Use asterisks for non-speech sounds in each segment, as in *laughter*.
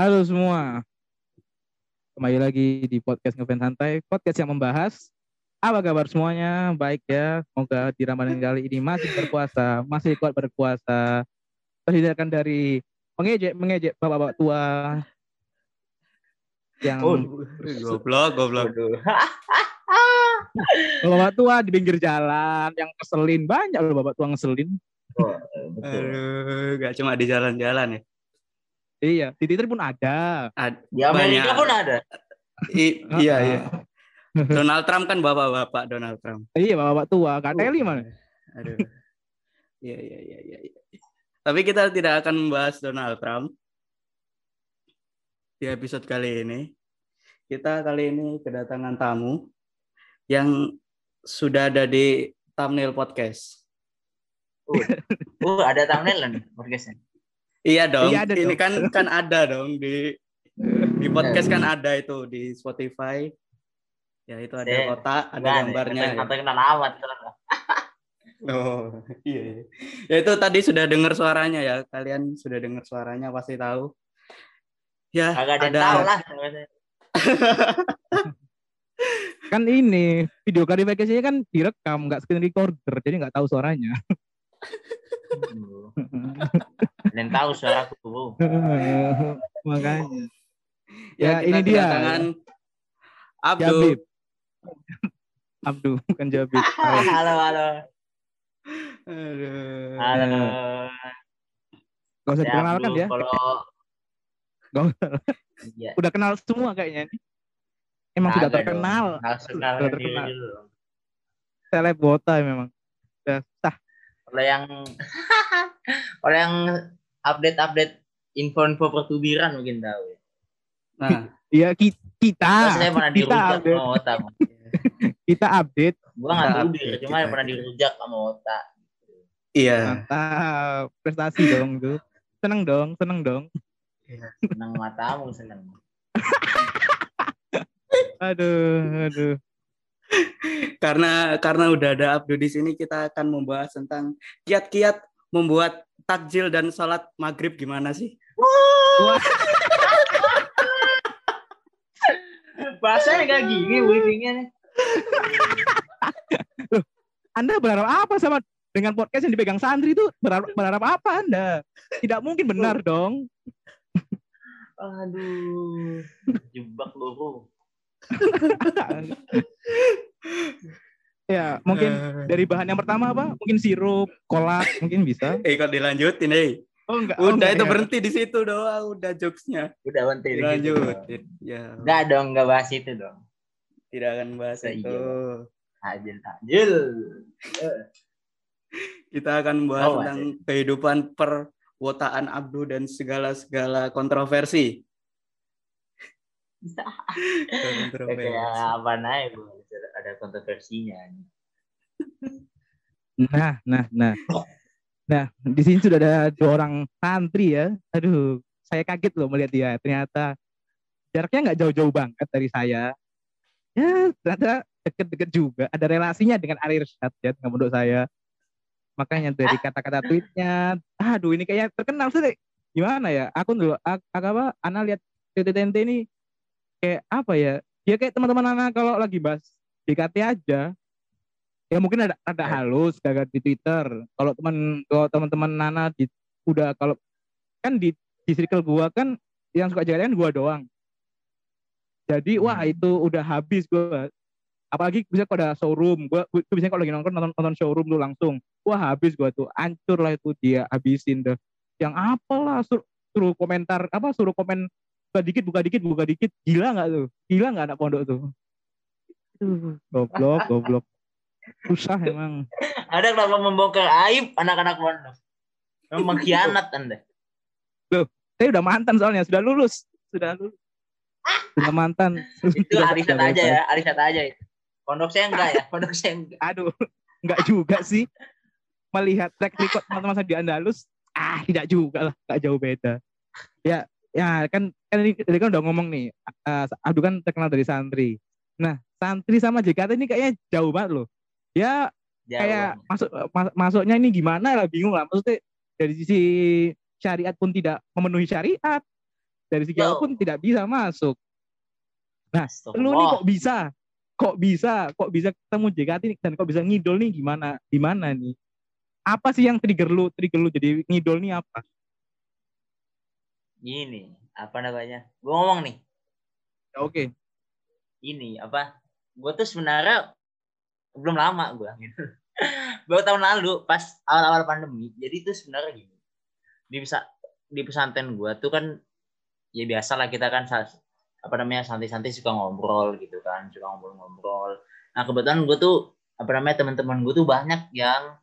Halo semua. Kembali lagi di podcast Ngefans Santai, podcast yang membahas apa kabar semuanya? Baik ya. Semoga di Ramadan kali ini masih berpuasa, masih kuat berpuasa. Terhindarkan dari mengejek mengejek bapak-bapak tua yang Oh, Goblok, goblok. *laughs* bapak tua di pinggir jalan yang ngeselin banyak loh bapak tua ngeselin. oh, betul. Aduh, gak cuma di jalan-jalan ya. Iya, di Twitter pun ada. Ad- Di Amerika banyak. pun ada. I- iya, iya. *laughs* Donald Trump kan bapak-bapak Donald Trump. Iya, bapak-bapak tua. Kak Teli mana? Aduh. Iya, iya, iya, iya. iya. Tapi kita tidak akan membahas Donald Trump di episode kali ini. Kita kali ini kedatangan tamu yang sudah ada di thumbnail podcast. Oh, ada thumbnail nih podcastnya. Iya dong. Iya, ada ini dong. kan kan ada dong di di podcast kan ada itu di Spotify. Ya itu ada Saya- kotak, ada Nggak gambarnya. Ya. kata kenal amat. Oh, iya. iya. Ya itu tadi sudah dengar suaranya ya. Kalian sudah dengar suaranya pasti tahu. Ya, Kagak ada yang ada tahu lah. *laughs* Kan ini video klarifikasinya kan direkam, nggak screen recorder, jadi nggak tahu suaranya. *laughs* *laughs* Dan tahu suaraku. *laughs* Makanya. Ya, ya, ini dia. kedatangan Abdul. Jabib. Abdu, bukan Jabib. *laughs* Halo, halo. Aduh. Halo. Gak usah Saya diperkenalkan Abdul. ya. Kalau Gak usah. Iya. Udah kenal semua kayaknya. nih. Emang sudah terkenal. Sudah terkenal. Seleb bota memang. Udah sah. Kalau yang *laughs* kalau yang update-update info-info pertubiran mungkin tahu ya. Nah, Iya *laughs* ki- kita. Terus saya pernah kita dirujak update. sama otak. *laughs* Kita update. Gua nggak Kita tubir, cuma kita pernah dirujak sama otak. iya. Mantap. Prestasi dong tuh. Seneng dong, seneng dong. Senang matamu senang. *laughs* Aduh, aduh. Karena karena udah ada Abdul di sini kita akan membahas tentang kiat-kiat membuat takjil dan sholat maghrib gimana sih? *laughs* Bahasanya kayak gini nih. Anda berharap apa sama dengan podcast yang dipegang santri itu berharap, berharap apa Anda? Tidak mungkin benar dong. Aduh, jebak loro. *laughs* *laughs* ya, mungkin Eh, dari bahan yang pertama apa? Mungkin sirup, kolak, mungkin bisa. *laughs* eh kok dilanjutin eh. Oh enggak. oh, Udah enggak itu ya. berhenti di situ doang, udah jokesnya. Udah berhenti di situ. Dilanjutin. Ya, Enggak dong, enggak bahas itu dong. tidak akan bahas Iya. itu. Tajil, tajil. *laughs* Kita akan bahas Oh, tentang kehidupan perwotaan Abdu dan segala-segala kontroversi. *laughs* kontroversi. Kayak apa naik, Bu? Ada kontroversinya. Nah, nah, nah. Nah, di sini sudah ada dua orang santri ya. Aduh, saya kaget loh melihat dia. Ternyata jaraknya nggak jauh-jauh banget dari saya. Ya, ternyata deket-deket juga. Ada relasinya dengan Arir Syad ya, dengan menurut saya. Makanya dari kata-kata tweetnya, aduh ini kayaknya terkenal sih. Gimana ya? Aku dulu, aku, apa? Ana lihat TTNT ini kayak apa ya? Ya kayak teman-teman Ana kalau lagi bahas DKT aja, ya mungkin ada ada Ya. halus gagal di Twitter. Kalau teman kalau teman-teman Nana di, udah kalau kan di di circle gua kan yang suka jalan gua doang. Jadi wah Hmm. itu udah habis gua. Apalagi bisa kalau ada showroom, gua, gua biasanya kalau lagi nonton nonton, nonton showroom tuh langsung, wah habis gua tuh, hancur lah itu dia habisin deh. Yang apalah suruh, suruh komentar apa suruh komen buka dikit buka dikit buka dikit gila nggak tuh gila nggak anak pondok tuh goblok goblok. Susah *laughs* emang. Ada kenapa membongkar aib anak-anak pondok? Memang mengkhianat Anda. saya udah mantan soalnya sudah lulus sudah lulus. Sudah mantan. *laughs* Itu arisan aja ya, arisan aja itu. Pondok saya enggak ya, pondok saya enggak. aduh nggak juga sih. Melihat track record teman-teman saya di Andalus ah tidak juga lah nggak jauh beda. Ya ya kan kan ini tadi kan udah ngomong nih uh, Abdu kan terkenal dari santri. Nah santri sama JKT ini kayaknya jauh banget loh ya Jauh. kayak masuk mas- masuknya ini gimana lah bingung lah maksudnya dari sisi syariat pun tidak memenuhi syariat dari segi Wow. apa pun tidak bisa masuk. Lu nih kok bisa? Kok bisa? Kok bisa ketemu JKT dan kok bisa ngidol nih gimana? Gimana nih? Apa sih yang trigger lu? Trigger lu jadi ngidol nih apa? Gini, apa namanya? Gue ngomong nih, Ya, Oke. ini apa? Gue tuh sebenarnya belum lama gue gitu. *laughs* Baru tahun lalu pas awal-awal pandemi. Jadi tuh sebenarnya gini. Di bisa di pesantren gue tuh kan ya biasa lah kita kan apa namanya santai-santai suka ngobrol gitu kan, suka ngobrol-ngobrol. Nah kebetulan gue tuh apa namanya teman-teman gue tuh banyak yang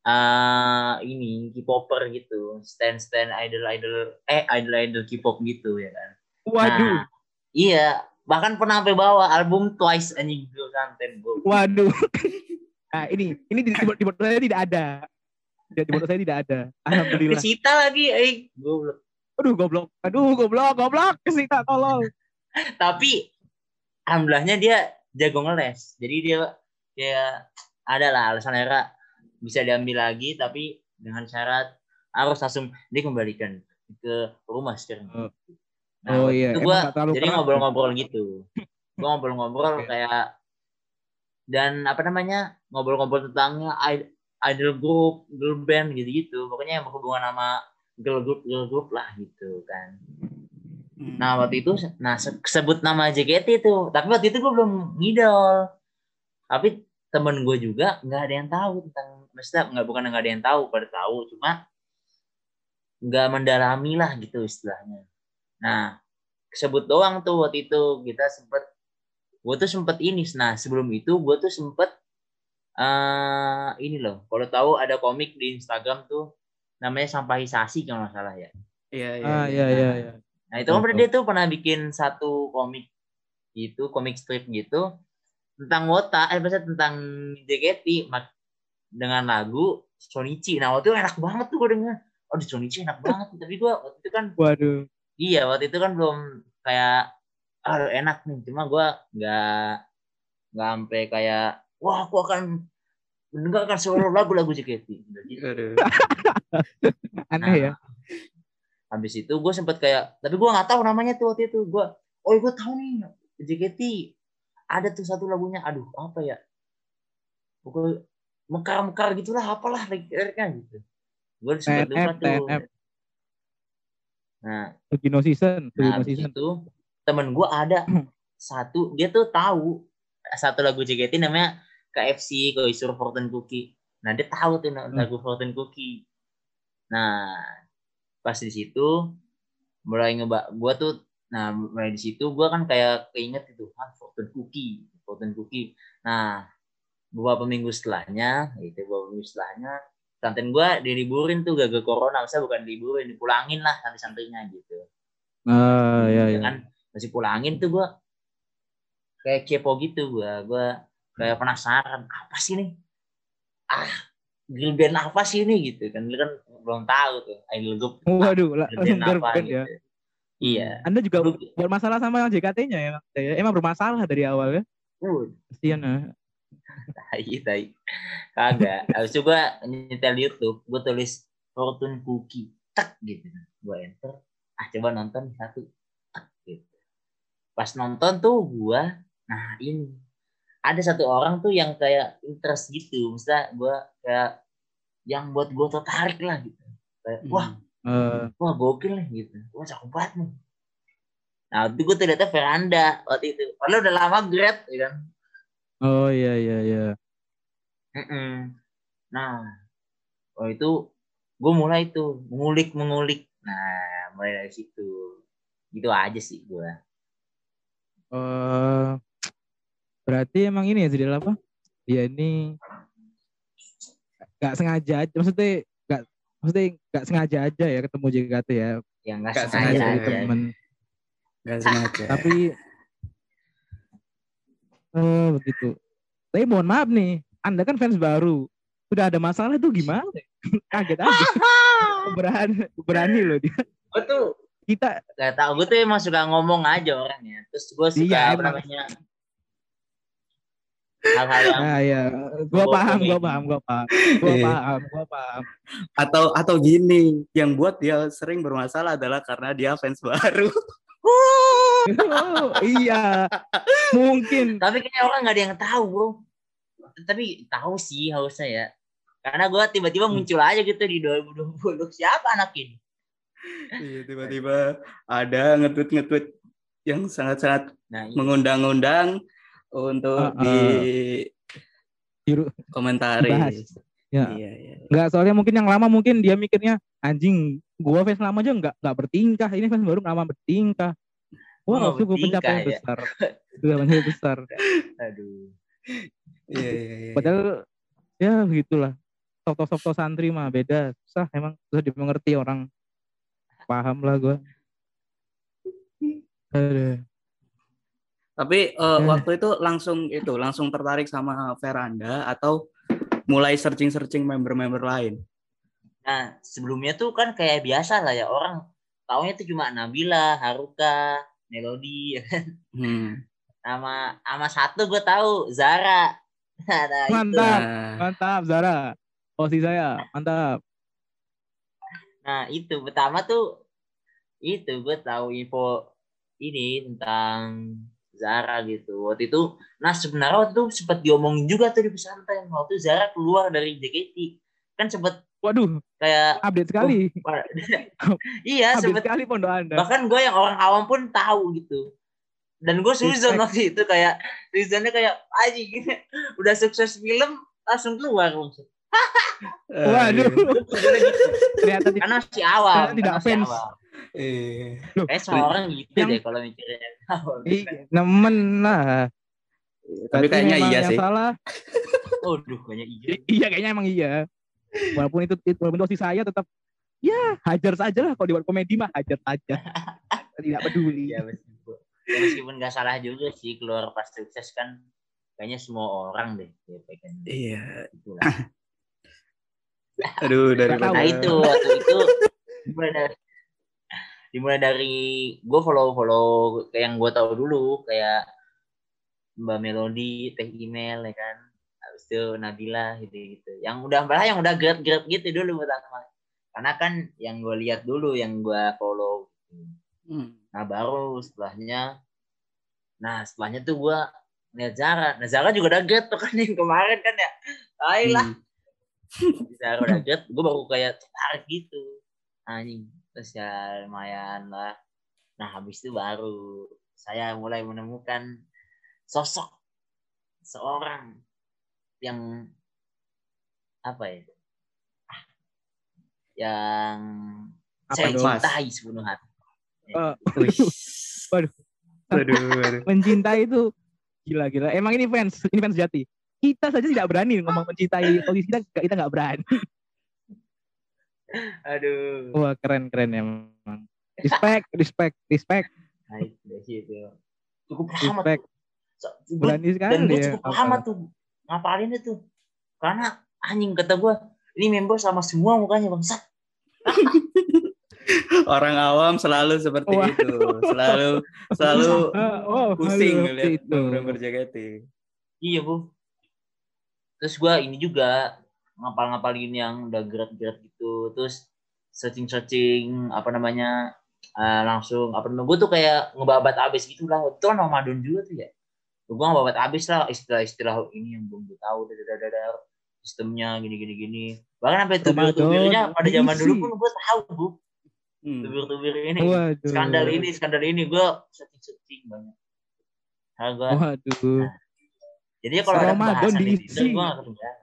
eh ini K-popper gitu, stand-stand idol-idol eh idol-idol K-pop gitu ya kan. Waduh. Nah, iya, bahkan pernah sampai bawa album Twice anjing gue santen gue. Waduh. *laughs* Nah, ini ini di, di, saya tidak ada. Di, botol saya tidak ada. Alhamdulillah. Disita lagi, eh gue Aduh goblok. Aduh goblok, goblok. Kesita tolong. *laughs* Tapi alhamdulillahnya dia jago ngeles. Jadi dia dia ada lah alasan era bisa diambil lagi tapi dengan syarat harus langsung dikembalikan ke rumah sekarang. Oh. Nah, Oh iya, itu gua jadi ngobrol-ngobrol gitu. Gua *laughs* ngobrol-ngobrol kayak dan apa namanya ngobrol-ngobrol tentang id- idol group, girl band gitu-gitu. Pokoknya yang berhubungan sama girl group, girl group lah gitu kan. Hmm. Nah waktu itu, nah se- sebut nama JKT itu. Tapi waktu itu gue belum ngidol. Tapi temen gue juga nggak ada yang tahu tentang, maksudnya nggak bukan nggak ada yang tahu, pada tahu, cuma nggak mendalami lah gitu istilahnya. Nah sebut doang tuh waktu itu kita sempet, gue tuh sempet ini. Nah sebelum itu gue tuh sempet eh ini loh. Kalau tahu ada komik di Instagram tuh namanya sampahisasi kalau nggak salah ya. Iya, iya. Ah iya iya iya. Nah itu kan Betul. dia tuh pernah bikin satu komik gitu, komik strip gitu tentang Wota, eh maksudnya tentang JKT mak- dengan lagu Sonichi. Nah waktu itu enak banget tuh gue denger. Oh di Sonichi enak banget. Tapi gue waktu itu kan, Waduh. Iya waktu itu kan belum kayak, ah enak nih. Cuma gue nggak nggak sampai kayak, wah aku akan mendengarkan seluruh lagu-lagu JKT. Gitu. Aduh. *laughs* Aneh ya. habis itu gue sempet kayak tapi gue nggak tahu namanya tuh waktu itu gue oh gue tahu nih JKT ada tuh satu lagunya aduh apa ya pokoknya mekar-mekar gitulah apalah liriknya gitu gue sempet TNF, lupa tuh. Nah. Sugino season, nah Sugino habis season. itu temen gue ada. *clears throat* Satu dia tuh tahu satu lagu JKT namanya KFC Koisur Fortune Cookie. Nah dia tahu tuh Hmm. lagu Fortune Cookie. Nah pas di situ mulai ngeba gua tuh nah mulai di situ gua kan kayak keinget itu ah Fortune Cookie Fortune Cookie. Nah beberapa minggu setelahnya itu beberapa minggu setelahnya santen gua diliburin tuh gagal corona masa bukan diliburin dipulangin lah santai-santainya gitu Ah iya ya iya. kan masih pulangin tuh gua kayak kepo gitu gua gua kayak penasaran apa sih nih ah girl band apa sih ini gitu kan lu kan belum tahu tuh idol group Waduh, lah, girl langsung band apa girlband gitu ya. iya Anda juga Lu- buat masalah sama JKT-nya ya? Ya, Emang bermasalah dari awal ya. uh ya. Tai tai. Kagak. Habis itu gua nyetel YouTube. Gua tulis fortune cookie. Tak gitu. Gua enter. Ah coba nonton satu. Tak gitu. Pas nonton tuh gua nah ini. Ada satu orang tuh yang kayak interest gitu. Misalnya gua kayak yang buat gua tertarik lah gitu. Kayak Hmm. wah Eh, wah gokil nih gitu. Wah cakep banget nih. Nah waktu itu gue ternyata veranda waktu itu. Padahal udah lama grad ya kan oh iya iya iya. Mm-mm. Nah, oh itu gue mulai tuh mengulik mengulik. Nah, mulai dari situ. Gitu aja sih gue. Eh berarti emang ini ya jadi apa? Dia ini nggak sengaja aja, maksudnya nggak maksudnya nggak sengaja aja ya ketemu JKT ya, Yang nggak sengaja sengaja aja. temen. Gak sengaja. Tapi oh begitu. Tapi mohon maaf nih, Anda kan fans baru, udah ada masalah tuh gimana? *laughs* Kaget aja. *laughs* berani, berani loh dia. Gue tuh Kita gak tau. Gue tuh emang suka ngomong aja orangnya. Terus gue suka Iya, namanya. hal-hal yang Nah, ya, gua paham, gua paham, gua paham, gua Iya. paham, gua paham. Atau atau gini, yang buat dia sering bermasalah adalah karena dia fans baru. Oh, *laughs* iya, mungkin. tapi kayaknya orang nggak ada yang tahu bro tapi tahu sih harusnya ya karena gue tiba-tiba Hmm. muncul aja gitu di 2020 siapa anak ini Iya, tiba-tiba ada nge-tweet-nge-tweet yang sangat-sangat nah iya. mengundang-undang untuk Uh-uh. di Diru- komentari. Dibahas. Ya. Iya, iya. Nggak, soalnya mungkin yang lama mungkin dia mikirnya anjing, gua fans lama aja nggak nggak bertingkah, ini fans baru lama bertingkah. Oh, Wah, sungguh pencapaian ya. besar. Sudah pencapaian besar. *laughs* aduh Iya, iya, iya. Padahal ya begitulah. Softo-softo santri mah beda. Susah emang susah dimengerti orang. Paham lah gua. Aduh. Tapi eh, Eh. waktu itu langsung itu langsung tertarik sama Veranda atau mulai searching-searching member-member lain. nah sebelumnya tuh kan kayak biasa lah ya orang taunya tuh cuma Nabila Haruka Melody ya kan. Hmm. nama sama satu gue tahu Zara *laughs* nah, itu. Mantap. Nah, Mantap Zara. Posisi saya, mantap. Nah itu pertama tuh itu gue tahu info ini tentang Zara gitu. Waktu itu, nah sebenarnya waktu itu sempat diomongin juga tuh di pesantren waktu Zara keluar dari JKT kan sempat Waduh, kayak update sekali. *laughs* iya update sempat sekali pondok Anda. bahkan gue yang orang awam pun tahu gitu. Dan gue suzon waktu itu kayak suzonnya kayak aja gini udah sukses film langsung keluar langsung. eh, *laughs* Waduh, gitu. ternyata. Karena awam. Karena tidak fans. awam. iya. Loh, Kayak semua orang gitu Yang- deh kalau mikirnya. *laughs* Iya, nemen lah. Tapi kayaknya iya yang sih. salah. Waduh, banyak hijau. I- iya, kayaknya emang iya. Walaupun itu, itu walaupun itu saya tetap ya hajar saja lah kalau dibuat komedi mah hajar saja. tidak peduli. Ya meskipun, ya meskipun nggak salah juga sih keluar pas sukses kan kayaknya semua orang deh. Ya, pengen Iya. itulah. *laughs* Aduh, dari Nggak tahu. Nah itu waktu itu dimulai dari dimulai dari gue follow follow kayak yang gue tahu dulu kayak Mbak Melody, Teh Email ya kan. Habis itu Nabila gitu gitu. Yang udah malah yang udah grab-grab gitu dulu pertama. Karena kan yang gue lihat dulu yang gue follow. Hmm. Nah baru setelahnya, nah setelahnya tuh gue lihat Zara. Nah Zara juga udah grab tuh kan yang kemarin kan ya. Ayolah Hmm. Zara udah get, gue baru kayak tertarik gitu. Anjing. Terus ya lumayan lah. Nah habis itu baru saya mulai menemukan sosok seorang yang apa ya? Ah, Yang Apa saya dong? cintai sepenuh hati. *laughs* Wih. Waduh. Waduh, waduh. mencintai itu gila-gila. Emang ini fans, ini fans sejati. Kita saja tidak berani ngomong mencintai posisi kita kita nggak berani. Aduh. Wah keren keren emang. Respect, respect, respect, Nah itu. Cukup lama respect. tuh. Berani dan sekali gue ya. cukup lama tuh ngapalin itu karena anjing kata gue ini member sama semua mukanya bangsat *laughs* Orang awam selalu seperti Wah. itu. Selalu selalu *laughs* Ah, oh, pusing ngeliat itu. member JKT. iya bu terus gue ini juga ngapal-ngapalin yang udah gerak-gerak gitu terus searching-searching apa namanya eh, langsung apa namanya gue tuh kayak ngebabat abis gitu lah itu kan Ramadan juga tuh ya gue ngebabat abis lah istilah-istilah ini yang belum gue tahu dadadadadar sistemnya gini gini gini bahkan sampai Ramadan tubir-tubirnya pada zaman dulu pun gue tahu bu Hmm. tubir-tubir ini Waduh. skandal ini skandal ini gue searching-searching banyak Nah, gua- Waduh. jadi kalau ada pembahasan di. Twitter gue gak kedengeran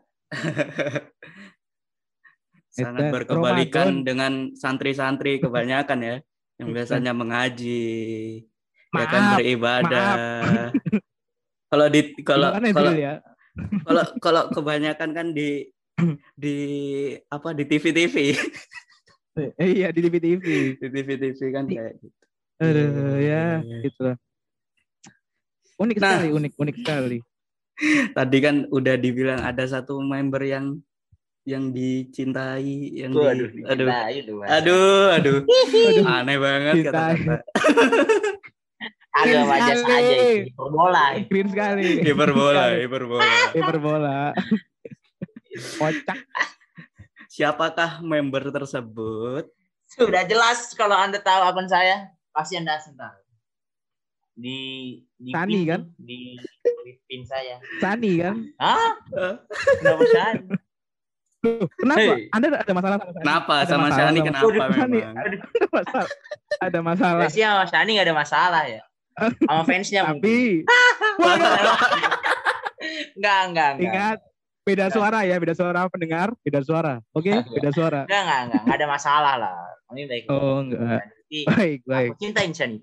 Sangat Edan, berkebalikan Ramadan. dengan santri-santri *laughs* kebanyakan ya yang biasanya *laughs* mengaji, ya kan Maaf, beribadah. *laughs* Kalau di kalau kalau ya? kalau kalau kebanyakan kan di di apa di TV-TV, Eh, iya di TV TV. di TV-TV kan kayak gitu. Aduh ya, Iya. gitu lah. Unik Nah. sekali, unik unik sekali. Tadi kan udah dibilang ada satu member yang yang dicintai, yang di, aduh, aduh, dicintai Mas. aduh, aduh, Aduh, aneh banget kata-kata. *laughs* Agak sekali. saja itu. Hiperbola. Green sekali. Hiperbola, hiperbola. Hiperbola. Kocak. Siapakah member tersebut? Sudah jelas kalau Anda tahu akun saya, pasti Anda langsung tahu. Di di Tani, pin kan? Di, di pin saya. Sani kan? Hah? Kenapa Shani? Loh, kenapa? Hey. Anda ada masalah sama Sani? Kenapa Ada sama masalah Shani sama- kenapa memang? Ada masalah. Ada masalah. Ya sih sama Shani nggak ada masalah ya. Sama fansnya. Tapi Enggak, *laughs* enggak, enggak. ingat beda suara ya, beda suara pendengar, beda suara. Oke, beda suara. Enggak, enggak, enggak, enggak ada masalah lah. Kami baik. Oh, enggak. Jadi, Baik, baik. aku cintain Shani.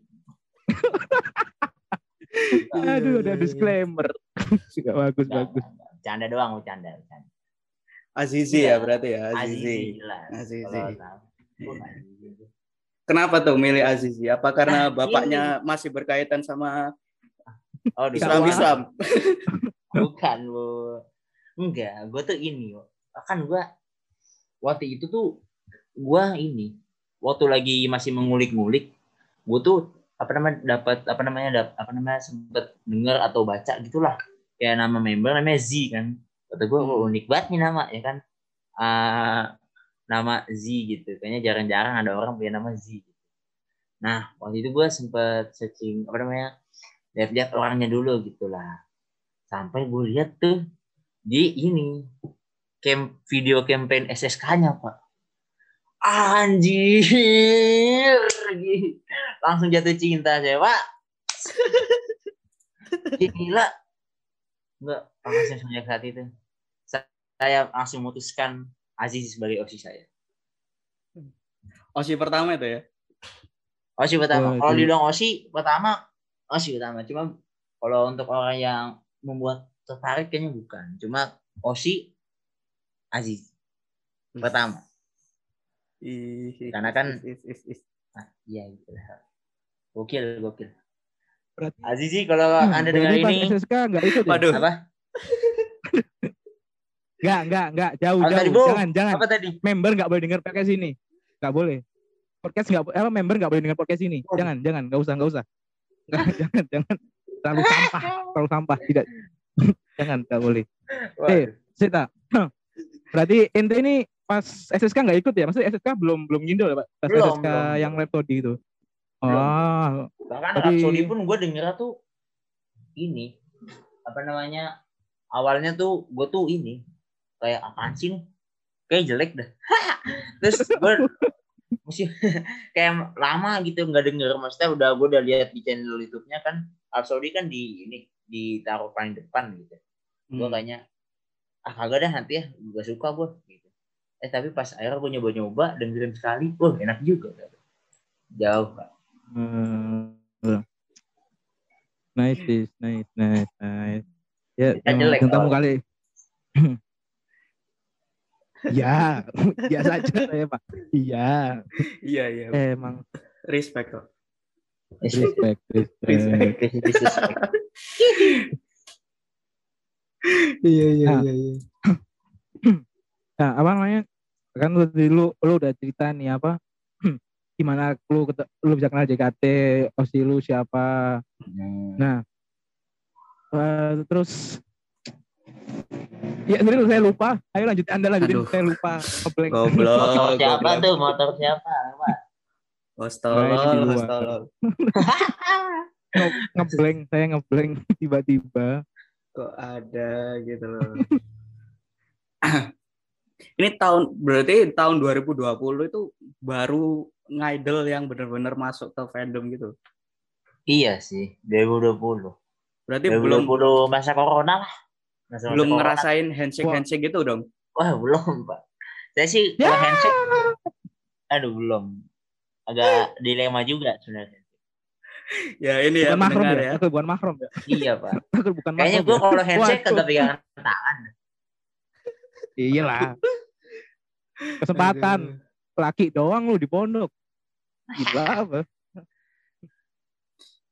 Aduh, ada disclaimer. Juga bagus, Enggak, bagus. enggak, enggak. Bercanda doang, bercanda. bercanda. Azizi Iya. ya berarti ya, Azizi. Azizi. jelas. Azizi. Kalau. Oh, Azizi. Kenapa tuh milih Azizi? Apa karena Nah, bapaknya masih berkaitan sama Oh, Islam. Islam? *laughs* Bukan, Bu. Enggak, gue tuh ini. Kan gue waktu itu tuh gue ini waktu lagi masih mengulik-ngulik, gue tuh apa namanya dapat apa namanya dap, apa namanya sempet dengar atau baca gitulah kayak nama member namanya Z kan. Kata gue unik banget nih nama ya kan. Ah, nama Z gitu. Kayaknya jarang-jarang ada orang punya nama Z. Gitu. Nah waktu itu gue sempet searching apa namanya lihat-lihat orangnya dulu gitulah sampai gue lihat tuh di ini camp video campaign SSK-nya pak anjir langsung jatuh cinta saya pak gila enggak langsung saat itu saya langsung memutuskan Aziz sebagai osi saya Osi pertama itu ya. osi pertama Wah, kalau dibilang osi pertama osi pertama cuma kalau untuk orang yang membuat tertarik kayaknya bukan cuma osi Aziz pertama Ih, Karena kan-. Ah, iya gitu lah. Gokil, gokil. Berarti Azizi kalau Hmm, Anda dengar ini SSK enggak ikut ya? Waduh. apa? Enggak, enggak, enggak. Jauh, Apa jauh. tadi? Jangan, jangan. Apa tadi? Member enggak boleh dengar podcast ini. Enggak boleh. Podcast enggak apa member enggak boleh dengar podcast ini. Waduh. Jangan, jangan, enggak usah, enggak usah. Enggak, *laughs* jangan, jangan. Terlalu sampah, terlalu sampah. Tidak. *laughs* jangan, enggak boleh. Eh, Sita. *clears throat* Berarti ente ini pas SSK nggak ikut ya? Maksudnya SSK belum belum ngindol ya, Pak? Pas Belum, SSK belum. yang Rhapsody itu. Oh, Bahkan Jadi- Rhapsody pun gue dengernya tuh ini apa namanya awalnya tuh gue tuh ini kayak apaan sih nih? kayak jelek dah *laughs* terus gue mesti *laughs* kayak lama gitu nggak denger maksudnya udah gue udah lihat di channel YouTube-nya kan Rhapsody kan di ini ditaruh paling depan gitu gue hmm. kayaknya ah kagak dah nanti ya gue suka gue gitu eh tapi pas akhirnya gue nyoba-nyoba dengerin sekali wah enak juga jauh Pak. Hmm. Nice, sis. nice, nice, nice. Ya, Kita emang jelek, kali. *laughs* ya, *laughs* biasa aja saya Pak. Iya, Iya, iya. emang Respect kok. respect, respect. Respect. Respect. Iya, iya, Nah. iya, iya. Nah, apa namanya? Kan lu lu, lu udah cerita nih apa? *clears throat* Gimana lu lu bisa kenal JKT, osi lu siapa? Nah, eh, terus ya sendiri saya lupa. Ayo lanjut Anda lanjutin. Aduh. Saya lupa. Ngeblank. Goblok. motor siapa goblok. tuh motor siapa Pak? Host Baik, di tolol, luar. host tolol. Nge- ngeblank, saya ngeblank tiba-tiba. Kok ada gitu loh. *clears throat* Ini tahun berarti tahun 2020 itu baru ngidol yang benar-benar masuk ke fandom gitu. iya sih 2020 Berarti 2020 belum masa corona lah Masa- belum corona. ngerasain handshake Wah. handshake gitu dong. wah belum pak saya sih Ya. kalau handshake aduh belum agak dilema juga sebenarnya Ya ini ya Bukan mahrum pendengar ya? ya. Aku bukan mahrum ya? iya pak *laughs* Aku bukan kayaknya gue ya? kalau handshake Waduh. kagak pegangan tangan Iyalah. Kesempatan laki doang lu di pondok. Gila apa?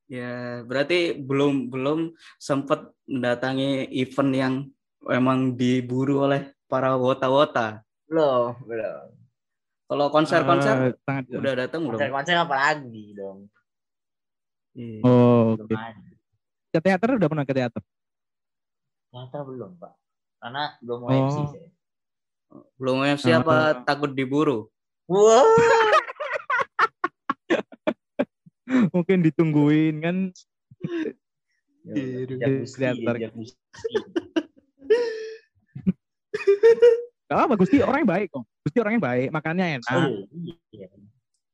Ya, berarti belum belum sempat mendatangi event yang emang diburu oleh para wota-wota. belum belum Kalau konser-konser sangat udah datang belum? konser konser apa lagi dong Iya. Oh, oke. ada. Ke teater udah pernah ke teater? Ternyata belum pak. Karena belum mau Oh. MC saya. Belum MC apa takut diburu? Wah. Mungkin ditungguin kan. Ya, Iya, teater. diajak Gusti. Gak apa Gusti orangnya baik kok. Gusti orangnya baik, makannya enak. Oh, iya.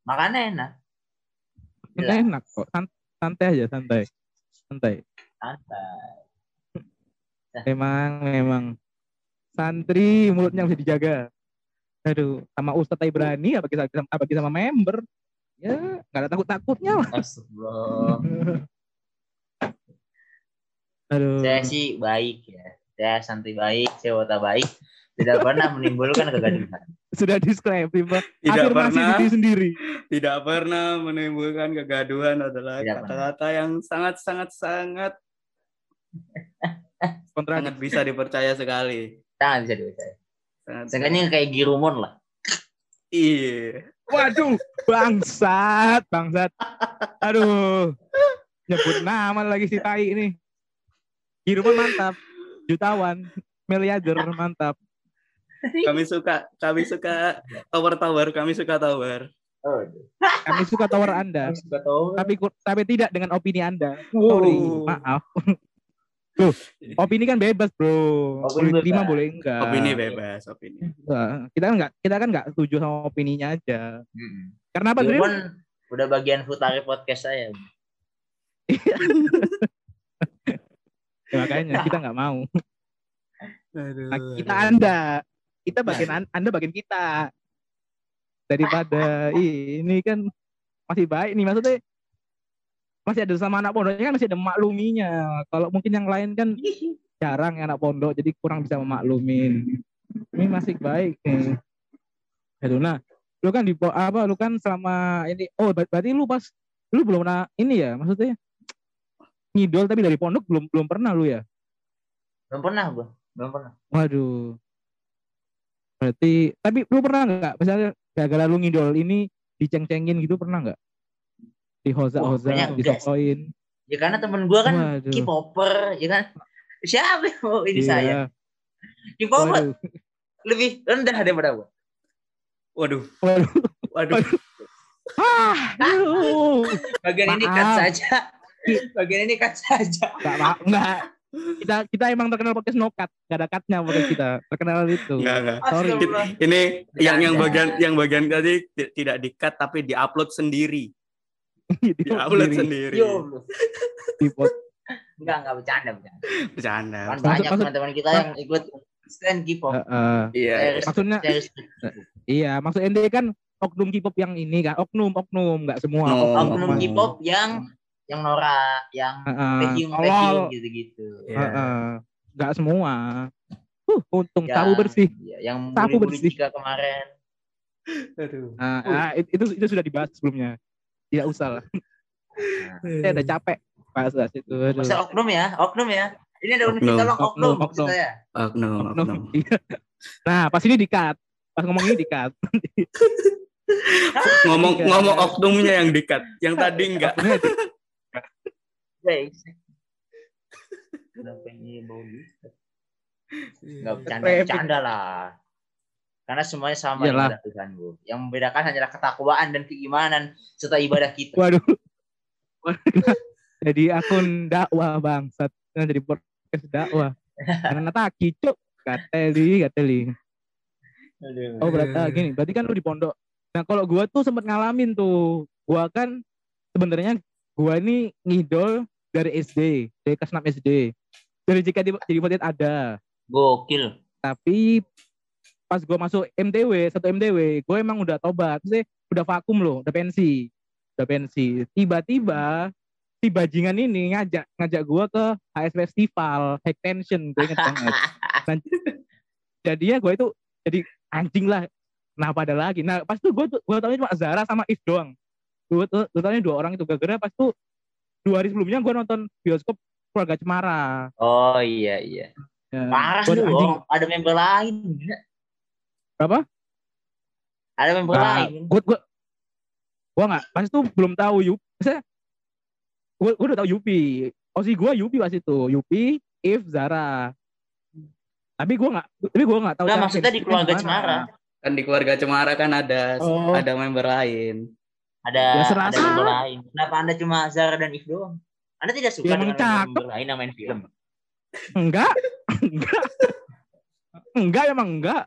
Makannya enak. Makannya enak kok. San- Santai aja, santai. Santai. Santai. Memang, memang. Santri mulutnya harus dijaga. Aduh, sama Ustadz aja berani, apa kita apa kita sama member. Ya, nggak ada takut-takutnya lah. Astagfirullah. Aduh. Saya sih baik ya. Saya santai baik, saya wata baik. Tidak pernah menimbulkan kegaduhan. Sudah describe, Pak. Tidak Afirmasi pernah, diri sendiri. tidak pernah menimbulkan kegaduhan adalah kata-kata yang sangat sangat sangat sangat bisa dipercaya sekali. Sangat bisa dipercaya. Sangat, Seenggaknya kayak Girumon lah. Iya. Waduh, bangsat, bangsat. Aduh, nyebut nama lagi si tai ini. Hirupan mantap, jutawan, miliarder mantap. Kami suka, kami suka tower-tower, kami suka tower. Oh, Kami suka tower Anda, suka tapi tapi tidak dengan opini Anda. Sorry, maaf. Loh, opini kan bebas, bro. Opini Boleh terima, boleh enggak. Opini bebas, opini. Wah, Kita kan enggak, kita kan enggak setuju sama opininya aja. Hmm. Karena apa? Girumon udah bagian futari podcast saya. *laughs* Ya, makanya kita enggak mau. Aduh, Nah, kita. Anda, kita bagian an- Anda bagian kita. Daripada *laughs* ini kan masih baik nih maksudnya masih ada sama anak pondoknya kan masih ada makluminya. Kalau mungkin yang lain kan *laughs* jarang ya anak pondok jadi kurang bisa memaklumin. Ini masih baik nih. Aduh, nah, lu kan di apa lu kan selama ini oh ber- berarti lu pas lu belum pernah ini ya maksudnya ngidol tapi dari pondok belum belum pernah lu ya? Belum pernah gua. Belum pernah. Waduh. Berarti, tapi lu pernah nggak, misalnya gara-gara lu ngidol ini diceng-cengin gitu pernah nggak? Di Wah, hoza-hoza, banyak disokoin. Ya karena temen gua kan Waduh. K-popper, ya kan? Siapa yang mau ini Iya. saya? K-popper lebih rendah daripada gua. Waduh, Waduh. waduh. Ah, aduh. Bagian ini cut Maaf. saja. Bagian ini cut saja. Nggak, nggak. Kita kita emang terkenal podcast no cut, nggak ada cutnya podcast kita. Terkenal itu. Enggak, enggak. Sorry. Ini yang yang bagian yang bagian tadi ti- tidak di-cut tapi di-upload sendiri. Di Di-upload sendiri. Di pod- Enggak, enggak bercanda, bercanda. Bercanda. Kan banyak maksud- teman-teman kita yang ikut stand K-pop. Eh, eh. Iya. Respect- Maksudnya- respect. Iya, maksud ente kan oknum K-pop yang ini kan, oknum, oknum, nggak semua. No. oknum Oh. K-pop yang yang Nora, yang. Baekhyun, Tolol. Baekhyun gitu-gitu. Iya. Heeh. Nggak semua. Uh, untung Yang- tahu bersih. iya, yang bully-bully bersih. Kemarin. Aduh. Nah, ah, it- itu itu sudah dibahas sebelumnya. Tidak usah lah. Saya udah capek bahas itu. Masa oknum ya? Oknum ya? Ini ada tolong oknum, Oknum, maksud oknum. Oknum, Oknum. oknum. *laughs* Iya. Nah, pas ini di-cut. Pas ngomong ini di-cut. *laughs* Ngomong ngomong oknumnya yang di-cut, yang tadi enggak. Kenapa ini bau gitu? Enggak bercanda, Krepek. bercanda lah. Karena semuanya sama Iyalah. ibadah Tuhan, Bu. Yang membedakan hanyalah ketakwaan dan keimanan serta ibadah kita. Waduh. Waduh. *laughs* jadi akun dakwah bangsat. Nah, jadi podcast dakwah. Karena taki cuk. Gateli, gateli. Aduh. Oh, berarti ah, gini, berarti kan lu di pondok. Nah, kalau gua tuh sempet ngalamin tuh. Gua kan sebenarnya gua ini ngidol dari SD, dari kelas 6 SD. Dari jika di jadi ada. Gokil. tapi pas gue masuk MTW satu MTW gue emang udah tobat sih udah vakum loh udah pensi udah pensi tiba-tiba si bajingan ini ngajak ngajak gue ke HS Festival High Tension gue inget banget *laughs* Dan jadinya gue itu jadi anjing lah kenapa ada lagi nah pas itu gue tuh gue tahu cuma Zara sama If doang gue tuh gue tahunya dua orang itu gara-gara pas tuh dua hari sebelumnya gue nonton bioskop keluarga Cemara Oh iya iya. Ya, Parah anjing. Bang. ada member lain. Berapa? Ada member Nah, lain. Gue gue gue nggak pas itu belum tahu. Maksudnya gue gue udah tahu Yupi osi gue Yupi pas itu Yupi If Zara tapi gue nggak tapi gue nggak tahu cara maksudnya di keluarga. Cemara. Kan di keluarga Cemara kan ada Oh. ada member lain. Ada Ya, serasa. ada member lain. Kenapa Anda cuma Zara dan If doang? Anda tidak suka Ya, dengan cakep. member lain yang main film? enggak *laughs* enggak enggak emang enggak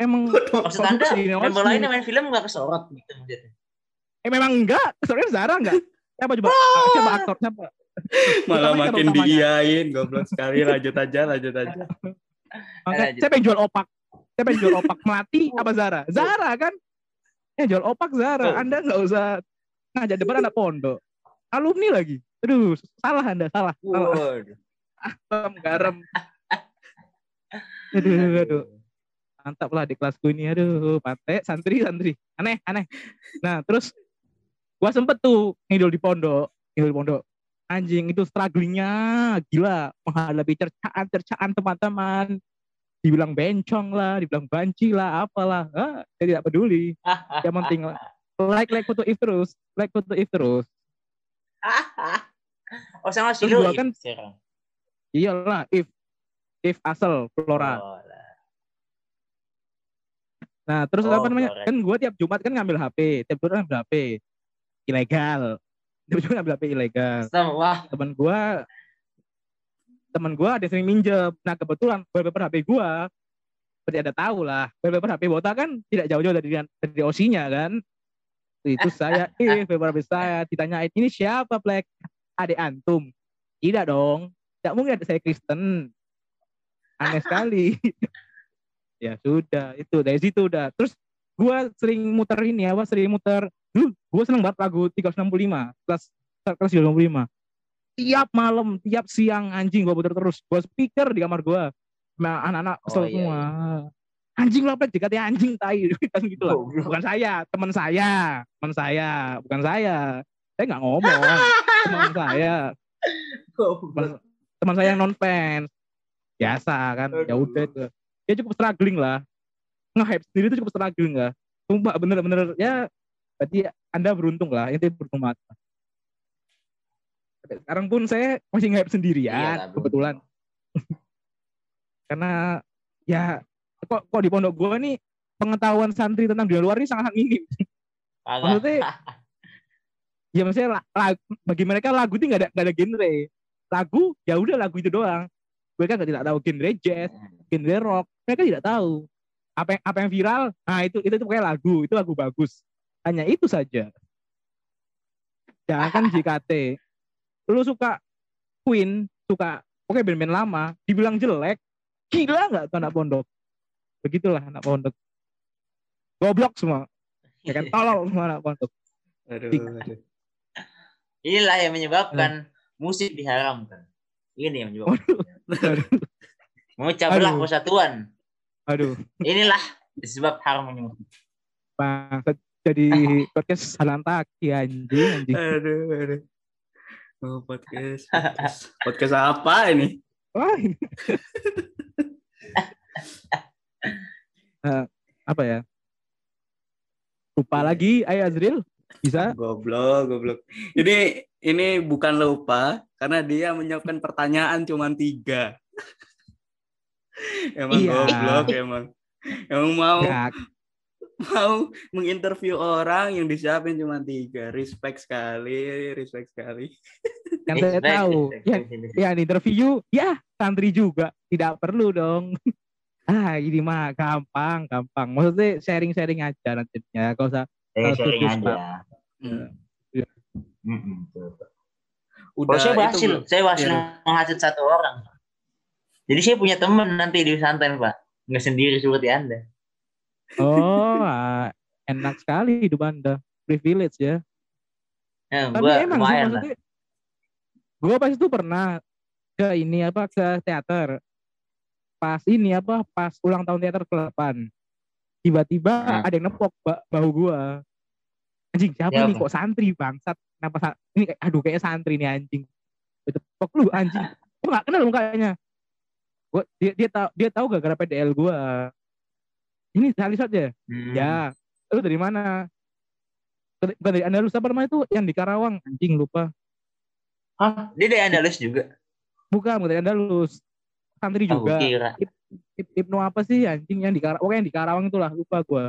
emang *laughs* Maksud Anda member lain yang main film nggak kesorot gitu maksudnya? eh memang enggak. Soalnya Zara enggak? Siapa coba? *laughs* Siapa aktor? Siapa? Malah Utamanya makin diiyain goblok sekali. Lanjut aja lanjut aja. Makanya, Lanjut. siapa yang jual opak? Siapa yang jual opak? Melati *laughs* apa Zara? Zara kan? Yang jual opak Zara. Oh. anda nggak usah ngajak depan anak pondok. Alumni lagi. Aduh salah anda salah salah. Garam garam. Aduh aduh, aduh mantap lah di kelasku ini. Aduh pantai santri santri. Aneh aneh. Nah terus gua sempet tuh ngidol di pondok ngidol di pondok. Anjing itu strugglingnya gila. Menghadapi cercaan cercaan teman-teman. Dibilang bencong lah dibilang banci lah apalah. Ah, saya tidak peduli. *laughs* Yang penting like like foto if terus like foto if terus. Oh sama si Terus lu gua If, kan- iyalah if if asal flora. Oh. Nah, terus Oh, apa namanya? Flora. Kan gue tiap Jumat kan ngambil HP, tiap Jumat ngambil HP ilegal. *laughs* Tiap Jumat ngambil HP ilegal. Wah Temen gue temen gue ada yang sering minjem. Nah, kebetulan wallpaper HP gue seperti ada tahu lah, wallpaper HP Bota kan tidak jauh-jauh dari dari OC-nya kan. Itu saya, *laughs* eh, wallpaper HP saya ditanyain, ini siapa, Black? Adik antum? Tidak dong. Tidak mungkin ada saya Kristen. Aneh sekali. *laughs* ya sudah, itu dari situ udah. Terus gua sering muter ini apa sering muter. Dulu gua seneng banget lagu 365 kelas kelas 365 tiap malam tiap siang anjing gua puter terus. Gua speaker di kamar gua. Sama anak-anak Oh, iya, semua. anjing lah plek dikatanya anjing tai. *laughs* Kan gitu lah. Bukan saya teman saya. Teman saya bukan saya. Saya nggak ngomong. *laughs* Teman saya. Teman, saya yang non fans biasa kan ya udah itu ya cukup struggling lah. Nge-hype sendiri itu cukup struggling lah. Sumpah bener-bener ya berarti anda beruntung lah. Itu beruntung banget. Sekarang pun saya masih nge-hype sendirian Iyalah, beruntung. kebetulan. *laughs* karena ya kok kok di pondok gua nih pengetahuan santri tentang dunia luar ini sangat minim. Maksudnya *laughs* ya maksudnya la- lag- bagi mereka lagu itu nggak ada nggak ada genre. Lagu ya udah lagu itu doang mereka nggak tidak tahu genre jazz genre rock. Mereka tidak tahu. Apa yang apa yang viral? Nah itu itu tuh kayak lagu. Itu lagu bagus. Hanya itu saja. Jangan kan *laughs* JKT lu suka Queen suka oke band-band lama dibilang jelek gila nggak tuh anak pondok? Begitulah anak pondok. Goblok semua. Ya kan? *laughs* Tolol semua anak pondok. Aduh, aduh. Inilah yang menyebabkan musik diharamkan. Ini yang menyebabkan. Memecah belah persatuan. aduh Inilah sebab haramnya bang jadi podcast salam taki anjing anjing Aduh, aduh. Oh, podcast, podcast. Podcast apa ini? Wah, ini. *laughs* Eh, apa ya lupa lagi ayo Azril bisa Goblok, goblok. Ini ini bukan lupa karena dia menyiapkan pertanyaan cuma tiga. *laughs* emang Iya. goblok emang. Emang mau Nggak, mau menginterview orang yang disiapin cuma tiga. Respect sekali, respect sekali. yang saya tahu respect, ya respect. ya di interview ya santri juga tidak perlu dong *laughs* ah ini mah gampang gampang maksudnya sharing sharing aja nantinya kalau usah Eh, Kalau sharing aja. Hmm. Udah Oh, saya itu berhasil. belum? Saya berhasil Iya. menghasut satu orang. Jadi saya punya teman nanti di pesantren, Pak. Nggak sendiri seperti Anda. oh *laughs* ah, enak sekali hidup anda privilege ya Ya, tapi gua emang sih maksudnya gue pas itu pernah ke ini apa ke teater pas ini apa pas ulang tahun teater ke-8 tiba-tiba Hmm. ada yang nepok ba- bahu gue anjing siapa Siapa? nih kok santri bangsat kenapa sa- ini aduh kayak santri nih anjing tepok lu anjing *laughs* gue gak kenal mukanya gua dia dia tahu dia tahu gak gara PDL gue ini sekali saja Hmm. Ya, lu dari mana? Bukan dari Andalus apa namanya itu yang di Karawang anjing lupa. Hah? Dia dari Andalus juga. Bukan, bukan dari Andalus. Santri Oh, juga. gua kira. Ib- Ibnu apa sih anjing yang di Karawang, pokoknya yang di Karawang itulah lupa gua.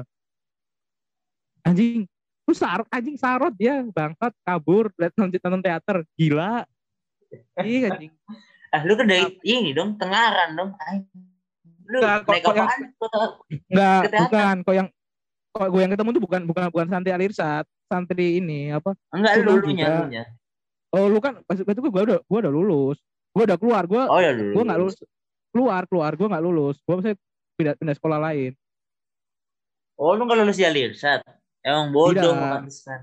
Anjing, lu sarot anjing sarot dia bangsat kabur lihat nonton, nonton teater gila. Iya anjing. *laughs* Ah, lu kan dari ini dong, Tengaran dong. Ay. Lu Enggak, kok- naik kok yang- apaan? Enggak, bukan kok yang kok gue yang ketemu tuh bukan bukan bukan santri Alirsat, santri ini apa? Enggak, Lu lu dulunya. Oh, lu kan pas itu gue udah gue udah lulus. Gue udah keluar, gue Oh ya gue nggak lulus. Keluar, keluar, gue nggak lulus. Gue maksudnya pindah, pindah sekolah lain. Oh, lu nggak lulus di Alirsat. Emang bodoh Tidak. pantesan.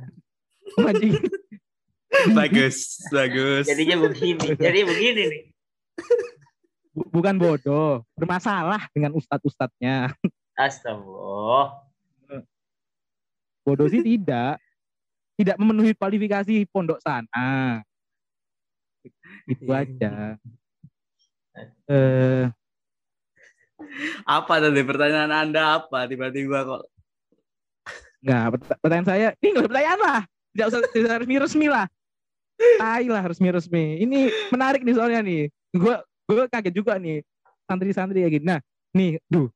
Anjing. *laughs* bagus, bagus. Jadinya begini. Jadi begini nih. Bu- bukan bodoh, bermasalah dengan ustadz-ustadznya. Astagfirullah. Bodoh sih tidak. Tidak memenuhi kualifikasi pondok sana. Itu aja. Eh, Apa tadi pertanyaan Anda apa? Tiba-tiba kok Nggak, pert- pertanyaan saya, ini nggak usah pertanyaan lah. Tidak usah tidak resmi-resmi lah. Tai lah resmi-resmi. Ini menarik nih soalnya nih. Gue gue kaget juga nih. Santri-santri kayak gini. Nah, nih, duh.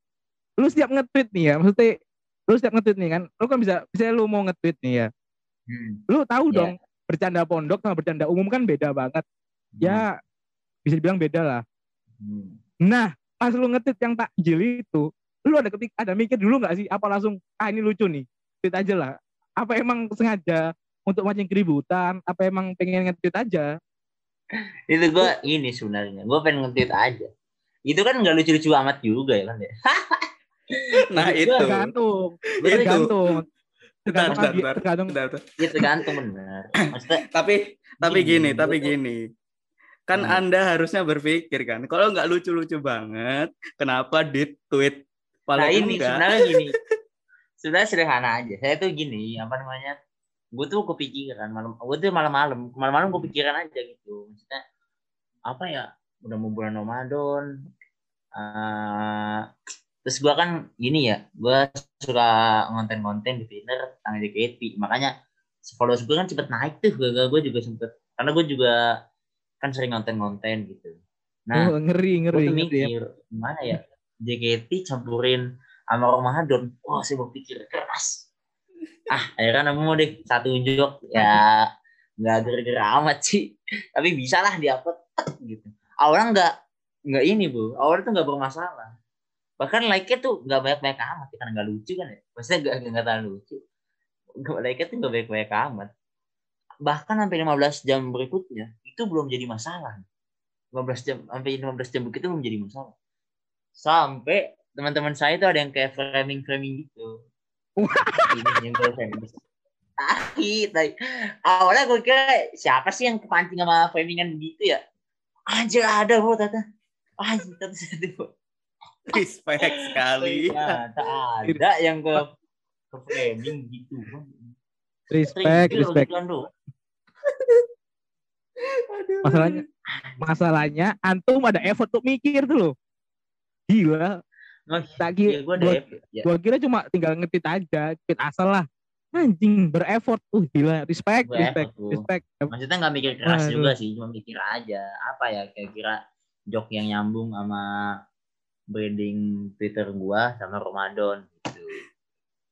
Lu setiap nge-tweet nih ya, maksudnya lu setiap nge-tweet nih kan, lu kan bisa, bisa lu mau nge-tweet nih ya. Hmm. Lu tahu Iya. dong, bercanda pondok sama bercanda umum kan beda banget. Ya, bisa dibilang beda lah. Hmm. Nah, pas lu nge-tweet yang takjil itu, lu ada ketik ada mikir dulu nggak sih apa langsung ah ini lucu nih tweet aja lah apa emang sengaja untuk mancing keributan apa emang pengen nge-tweet aja Itu gue ini sebenarnya. Gue pengen nge-tweet aja. Itu kan nggak lucu-lucu amat juga ya kan ya. *laughs* Nah Itu itu. tergantung Itu. tergantung tergantung bentar, bentar. tergantung Bentar, bentar. Ya tergantung bener. Maksudnya *clears throat* Tapi tapi Gini, gini, tapi gini. Kan Hmm. Anda harusnya berpikir kan, kalau nggak lucu-lucu banget, kenapa di tweet? Nah ini enggak, sebenarnya gini. *laughs* Sebenarnya sederhana aja. Saya tuh gini, apa namanya? Gue tuh kepikiran malam. Gue tuh malam-malam, malam-malam kepikiran aja gitu. Maksudnya apa ya? Udah mau bulan Ramadan. eh, terus gue kan gini ya, gue suka konten-konten di Twitter tentang JKT. Makanya followers gue kan cepet naik tuh. Gue juga sempet. Karena gue juga kan sering konten-konten gitu. Nah, Oh, ngeri gue ngeri tuh ngeri ya. gimana ya JKT campurin sama Ramadan wah saya berpikir keras. Ah akhirnya nemu deh satu jok ya nggak gara-gara amat sih. Tapi bisa lah diupload gitu. Awalnya nggak nggak ini bu. Awalnya tuh nggak bermasalah. Bahkan like-nya tuh nggak banyak-banyak amat ya, karena nggak lucu kan ya. Maksudnya nggak nggak terlalu lucu. Like-nya tuh nggak banyak-banyak amat. Bahkan sampai 15 jam berikutnya itu belum jadi masalah. 15 jam sampai 15 jam begitu belum jadi masalah. Sampai teman-teman saya itu ada yang kayak framing framing gitu ini yang gue framing awalnya gue kira siapa sih yang kepancing sama framingan gitu ya? Anjir ada bro tata anjir tata satu respect sekali. ternyata ada yang ke ke framing gitu respect respect. Masalahnya masalahnya antum ada effort untuk mikir tuh loh. Gila Oh, tak kira gue ada gua, effort. Ya. gua kira cuma tinggal ngetit aja tweet asal lah anjing bereffort uh gila respect respect tuh. respect maksudnya nggak mikir keras Aduh. juga sih cuma mikir aja apa ya kira-kira jok yang nyambung sama branding Twitter gua sama Ramadan gitu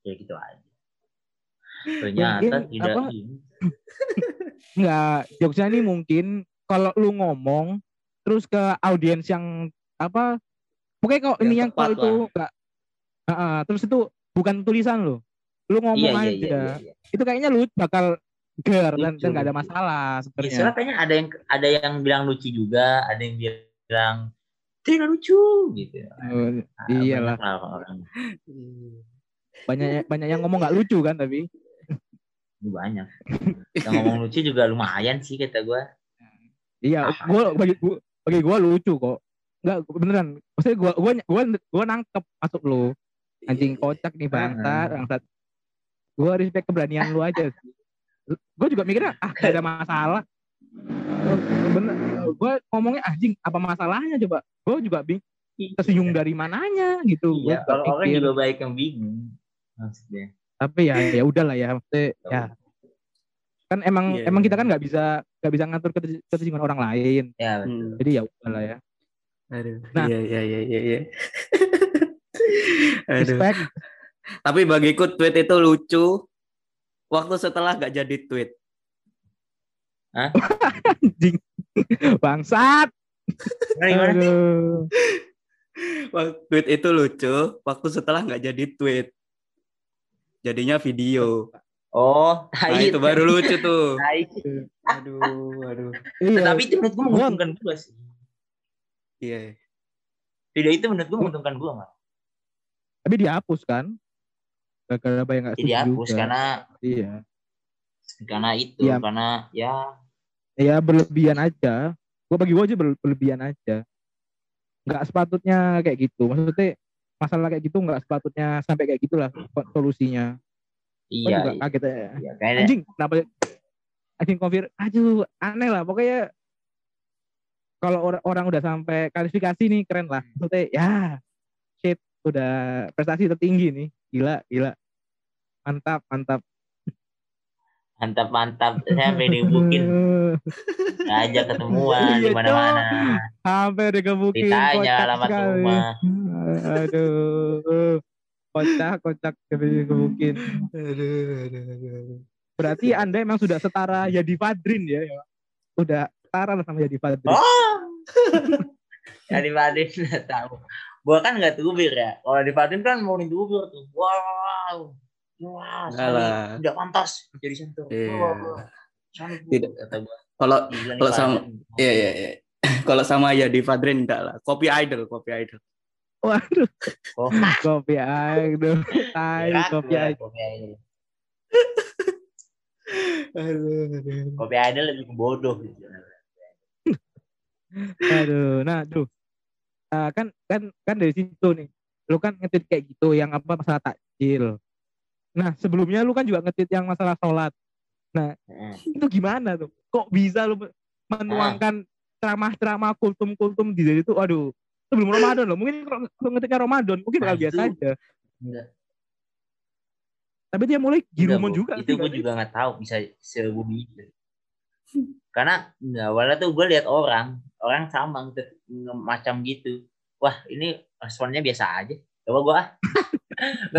kayak gitu aja ternyata Mungkin, tidak apa, Enggak, *laughs* jokesnya ini mungkin kalau lu ngomong terus ke audiens yang apa pokoknya kalau ini yang kalau itu enggak Heeh, terus itu bukan tulisan lo lu ngomong iya iya aja. iya, iya, iya. itu kayaknya lu bakal ger dan Lucu, dan nggak ada masalah Ya, sebenarnya soalnya kayaknya ada yang ada yang bilang lucu juga ada yang bilang tidak lucu gitu. Oh, Nah, iyalah. banyak lah orang. Banyak banyak yang ngomong nggak lucu kan tapi? Ini banyak. Yang ngomong lucu juga lumayan sih kata gua. Iya Ah. gua bagi gua bagi gua lucu kok nggak beneran. Maksudnya gua gua gua gua nangkep masuk lu. Anjing kocak nih bangsa bangsat. Gua respect keberanian lu aja. Gua juga mikirnya ah gak ada masalah. Bener gua ngomongnya anjing apa masalahnya coba? Gua juga bing tersinggung dari mananya gitu. Iya kalau orang juga baik yang bingung maksudnya. Tapi ya ya udahlah ya maksudnya ya. Kan emang Iya, emang iya. kita kan nggak bisa nggak bisa ngatur keterjemahan orang lain. Ya, betul. Jadi ya udahlah ya Aduh. Nah. Iya iya iya iya. iya. *laughs* Aduh. respect Tapi bagiku tweet itu lucu waktu setelah gak jadi tweet. *laughs* anjing bangsat Gimana, gimana? aduh Wak- Tweet itu lucu waktu setelah nggak jadi tweet. Jadinya video. Oh, Nah, itu baru lucu tuh. Aduh, aduh. iya Tapi menurut gue menguntungkan gue sih. Iya. Video itu menurut gue menguntungkan gue mah. tapi dihapus kan gara-gara banyak nggak Jadi setuju dihapus juga. karena iya karena itu Iya. karena ya ya berlebihan aja gue bagi gue aja ber- berlebihan aja nggak sepatutnya kayak gitu maksudnya masalah kayak gitu nggak sepatutnya sampai kayak gitulah solusinya iya juga iya, kaget ya iya. kayaknya anjing kenapa anjing konfir aduh aneh lah pokoknya kalau orang orang udah sampai kualifikasi nih keren lah. Maksudnya ya shit udah prestasi tertinggi nih. Gila gila. Mantap mantap. Mantap mantap. Saya pede mungkin aja ketemuan Iya, di mana mana sampai digebukin ditanya kocak alamat sekali. rumah aduh. Kocak kocak digebukin. Aduh, aduh, aduh, aduh. berarti anda emang sudah setara Yadi Fadrin ya ya? udah setara lah sama Yadi Fadrin oh. *laughs* Ya di Padin nggak tahu. Gua kan nggak tubir ya. Kalau di Padin kan mau tubir tuh. Wow. Wah Enggak lah. tidak pantas jadi center Iya. Wah, Sani, Bu, Tidak. kata gua. Kalau kalau sama- iya iya iya. *laughs* Kalau sama ya di Fadrin enggak lah. Kopi idol, kopi idol. waduh. Oh. Kopi aduh tai berat kopi idol. *laughs* Aduh, aduh. kopi idol lebih ke bodoh gitu aduh nah tuh Ah, kan kan kan dari situ nih. Lu kan ngetit kayak gitu yang apa masalah takjil. Nah sebelumnya lu kan juga ngetit yang masalah sholat. Heeh. itu gimana tuh? Kok bisa lu menuangkan ceramah-ceramah kultum-kultum di situ? Aduh sebelum Ramadan loh. Mungkin kalau kalau ngetiknya Ramadan mungkin bakal Nah, biasa itu- aja. Enggak. tapi dia mulai Bu. juga itu gue juga nggak tahu bisa sebumi itu karena nggak awalnya tuh gue lihat orang orang sama nge- macam gitu. Wah ini responnya biasa aja. Coba gue ah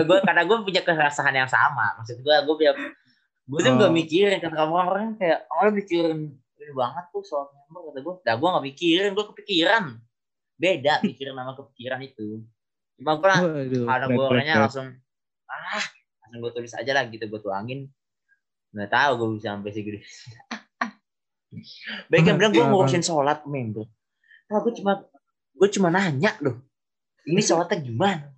gue karena gue punya kerasahan yang sama. Maksud gue gue punya gue tuh nggak Oh. mikirin kata kamu orang kayak oh mikirin ini banget tuh soal member kata gue dah gue nggak mikirin gue kepikiran. Beda mikirin sama kepikiran itu. Cuma gue lah keren, gue orangnya langsung ah langsung gue tulis aja lah gitu gue tuangin. Nggak tahu gue bisa sampai segede *laughs* baik yang bilang gue Ah, ngurusin sholat member nah, gue cuma gue cuma nanya loh ini sholatnya gimana?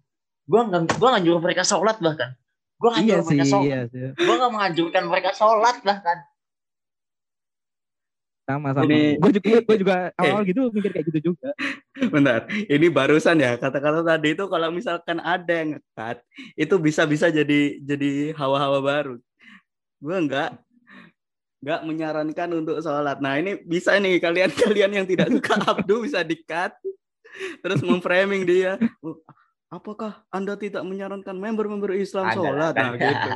Gue nggak gue nggak nyuruh mereka sholat bahkan. Gue nggak iya nyuruh sih mereka sholat. iya sih. Gue nggak menganjurkan mereka sholat bahkan. Sama sama. Ini- gue juga gue juga *laughs* awal gitu mikir kayak gitu juga. Bentar, ini barusan ya kata-kata tadi itu kalau misalkan ada yang ngekat, itu bisa-bisa jadi jadi hawa-hawa baru. Gue enggak enggak menyarankan untuk sholat. Nah ini bisa nih kalian-kalian *laughs* yang tidak suka Abdu bisa dikat, terus memframing dia. "Oh, Apakah anda tidak menyarankan member-member Islam Ada, sholat? Nah gitu.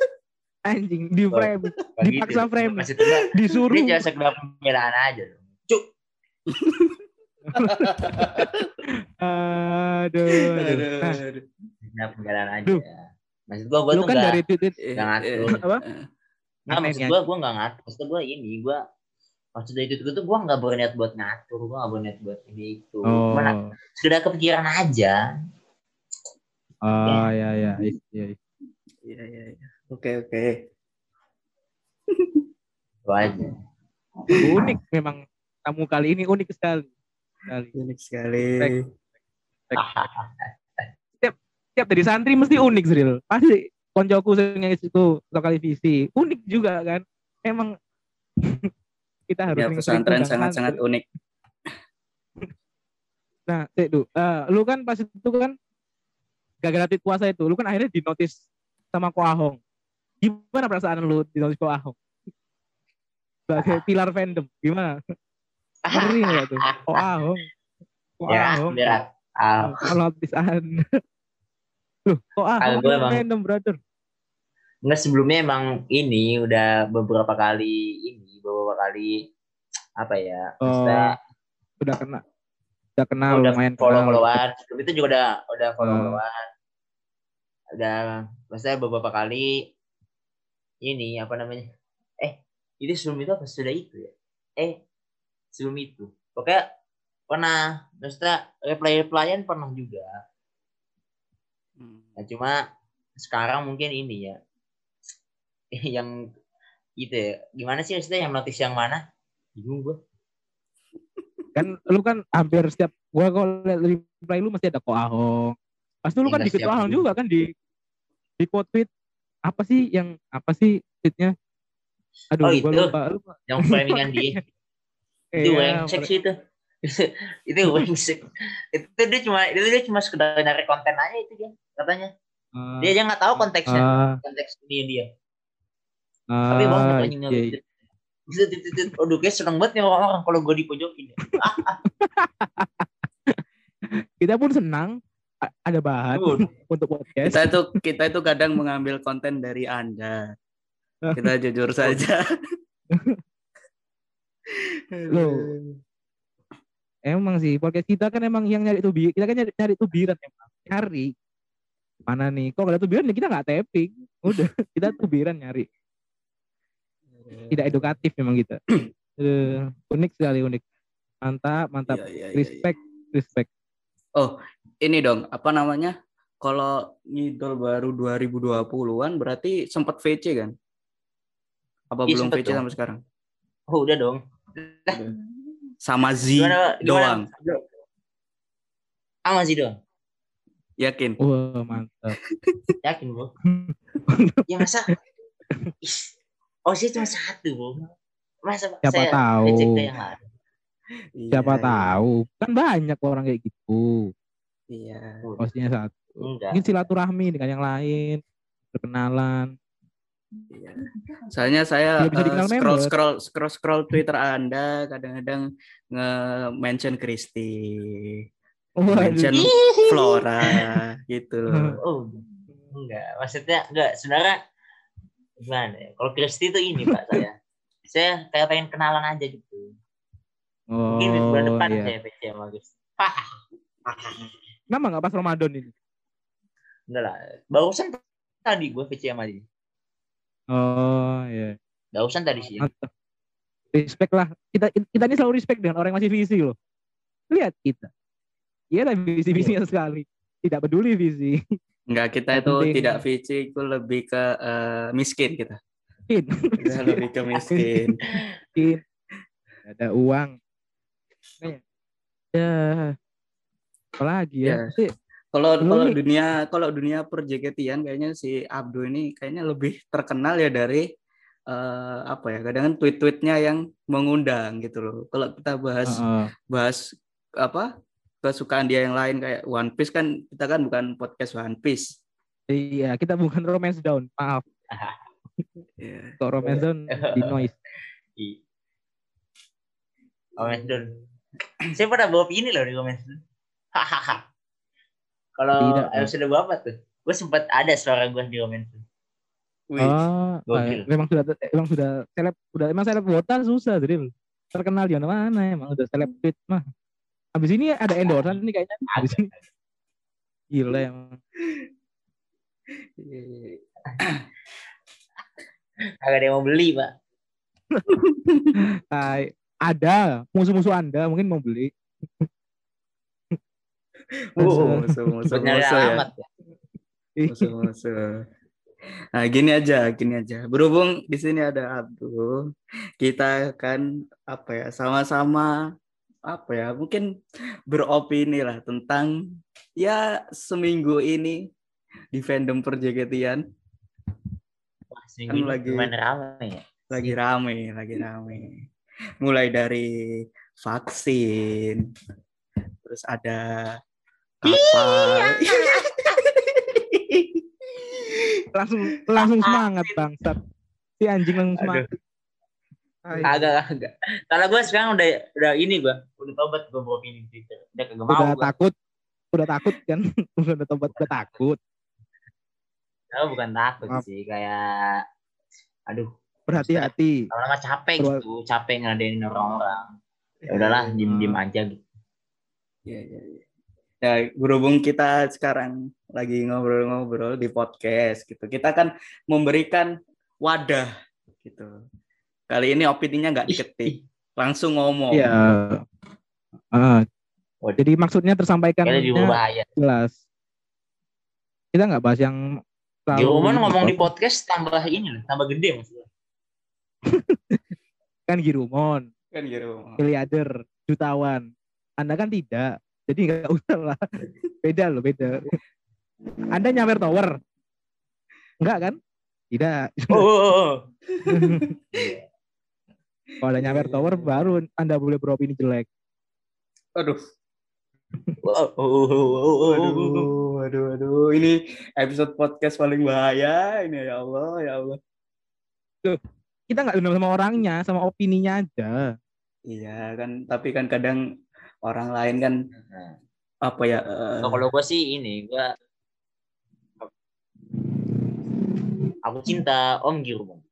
*laughs* anjing di frame. Dipaksa frame. Disuruh dia jangan sekedar pembelaan aja dong. cuk *laughs* aduh, aduh. Nah, Aduh. sekedar pembelaan aja Duh. maksud gue gue lu tuh kan nggak dari tweet Eh, Nggak ngatur. eh, Apa? Nggak, maksud gue gue nggak ngatur maksud gue ini gue maksud dari itu tuh gue nggak berniat buat ngatur gue nggak berniat buat ini itu. Oh. Cuma sekedar kepikiran aja. Oh ya ya iya, iya. Iya. Iya iya. Oke oke. itu aja. Unik memang kamu kali ini unik sekali. Sekali. Unik sekali. *laughs* tiap dari santri mesti unik Sril. Pasti koncoku sing itu lokal visi unik juga kan? Emang *laughs* kita harus Ya, pesantren sangat-sangat unik. *laughs* nah Dek, Du, eh, lu kan pas itu kan gara-gara tweet puasa itu lu kan akhirnya dinotis sama Ko Ahong. Gimana perasaan lu dinotis Ko Ahong? *laughs* Sebagai pilar fandom gimana? Ngeri nggak tuh? Ko Ahong. Ko ya Ahong. berat ah notis anda Loh, kok Kalau pilar emang- fandom brother Enggak sebelumnya emang ini udah beberapa kali ini beberapa kali apa ya? Maksudnya udah kena udah kenal udah lumayan follow followan. Sebelum itu juga udah udah follow Oh. followan. Udah maksudnya beberapa kali ini apa namanya? Eh, itu sebelum itu apa sudah itu ya? Eh, sebelum itu. Pokoknya pernah maksudnya reply replyan pernah juga. Hmm. Nah, cuma sekarang mungkin ini ya *laughs* yang gitu ya. Gimana sih maksudnya? Yang notice yang mana? Bingung gue kan lu kan hampir setiap gua kalau liat reply lu mesti ada ko ahong. Pasti lu kan Iya, di setiap ahong juga kan di di quote tweet apa sih yang apa sih tweetnya? Aduh Oh, gua itu. lupa lupa. Yang framingan dia. *laughs* Itu Iya, brengsek sih itu. *laughs* Itu brengsek itu dia cuma itu dia cuma sekedar nyari konten aja itu dia katanya. Ah, dia aja nggak tahu konteksnya. Ah, konteks ini dia ah, tapi banget. Bisa titit Aduh kayak seneng banget nih orang-orang kalau gue dipojokin. *laughs* kita pun senang ada bahan Tuh. *laughs* untuk podcast Kita itu kita itu kadang mengambil konten dari Anda. Kita *laughs* jujur saja. Loh. emang sih podcast kita kan emang yang nyari tubi kita kan nyari, nyari tubiran emang nyari mana nih kok ada tubiran ya kita nggak tapping udah kita tubiran nyari tidak edukatif memang kita *clears throat* Eh, unik sekali unik mantap mantap Iya, iya, iya, respect respect Oh, ini dong, apa namanya? Kalau ngidol baru 2020-an berarti sempat VC kan? Apa Iya, belum VC dong. sampai sekarang? Oh udah dong. Sama Z Gimana, doang, gimana? Ah masih doang. yakin? wah mantap Yakin bu? *laughs* ya masa? Is. Oh sih cuma satu bu. Masa Siapa saya tahu. yang lain? siapa Iya, tahu kan banyak orang kayak gitu Iya. posnya satu Enggak. mungkin silaturahmi dengan yang lain perkenalan iya. Soalnya saya dikenal scroll scroll scroll scroll Twitter Anda kadang-kadang nge-mention Kristi, mention Waduh. Flora gitu loh. *laughs* Oh enggak. Maksudnya enggak. Sebenarnya gimana ya? Kalau Kristi itu ini pak saya. *laughs* saya kayak pengen kenalan aja gitu. Oh, Mungkin bulan depan iya. saya PC sama. Hah. Kenapa nggak pas Ramadan ini? Enggak lah. Barusan tadi gue PC sama dia. Oh iya. Barusan tadi sih. Respect lah. Kita kita ini selalu respect dengan orang yang masih visi loh. Lihat kita. Iya lah visi visinya sekali. Tidak peduli visi. *laughs* Enggak, kita itu penting- tidak VC itu lebih ke eh, miskin kita. Miskin. Kita lebih ke miskin. Miskin. Ada uang. Makanya, Ya. Apalagi ya? Ya. Sih, Kalau kalau dunia kalau dunia perjeketian kayaknya si Abdu ini kayaknya lebih terkenal ya dari eh, apa ya? Kadang kan tweet-tweetnya yang mengundang gitu loh. Kalau kita bahas Heeh. bahas apa kesukaan dia yang lain kayak One Piece kan kita kan bukan podcast One Piece. Iya, kita bukan romance down. Maaf. Ya. Kok romance down di noise. Iya. Comment down. Saya pernah bawa ini loh di comment down. Hahaha. Kalau episode berapa tuh? Gue sempat ada suara gue di comment down. Wih, Oh, Gokil. memang sudah emang sudah seleb udah emang seleb wota susah Dril. Terkenal di mana-mana emang udah seleb tweet mah. Habis ini ada endorsean nih kayaknya. Habis ini. Gila emang. Agak ada yang mau beli, Pak. Tai. ada musuh-musuh Anda mungkin mau beli. Oh, musuh musuh Benar musuh ya. ya. musuh musuh. Nah, gini aja, gini aja. Berhubung di sini ada Abdul, kita akan apa ya, sama-sama apa ya, mungkin beropini lah tentang ya seminggu ini di fandom perjeketian Wah, Kan lagi- ramai ya. lagi rame, lagi rame. Mulai dari vaksin, terus ada apa? *laughs* Langsung langsung semangat bangsat. Si anjing langsung semangat. Agak agak. Kalau gue sekarang udah udah ini gue, udah tobat gue bawa ini Twitter. Udah kagak mau Udah gue. takut. Udah takut kan? *laughs* udah tobat udah takut. Oh, bukan takut Maaf. sih, kayak aduh, Berhati-hati. lama-lama capek Terus- gitu, capek ngeladenin orang-orang. Ya udahlah, diem-diem aja gitu. Iya, iya, iya. Ya, berhubung kita sekarang lagi ngobrol-ngobrol di podcast gitu. Kita kan memberikan wadah gitu. Kali ini opininya nggak diketik, langsung ngomong. Iya. Ah, Waduh. jadi maksudnya tersampaikan jelas. Kita nggak bahas yang rumah ini ngomong di podcast tambah ini loh, tambah gede maksudnya. *laughs* kan Girumon, Kan gitu. miliarder, jutawan. Anda kan tidak. Jadi nggak *laughs* usah lah. Beda loh, beda. Anda nyawer tower. Enggak kan? Tidak. Oh, *laughs* Kalau ada nyawer tower baru Anda boleh beropini jelek. Aduh, oh. aduh, aduh, aduh. Ini episode podcast paling bahaya ini ya Allah, ya Allah. Kita nggak dendam sama orangnya, sama opininya aja. Iya kan, tapi kan kadang orang lain kan Nah, apa ya? eh, kalau gue sih ini, gue aku cinta Om Girumon.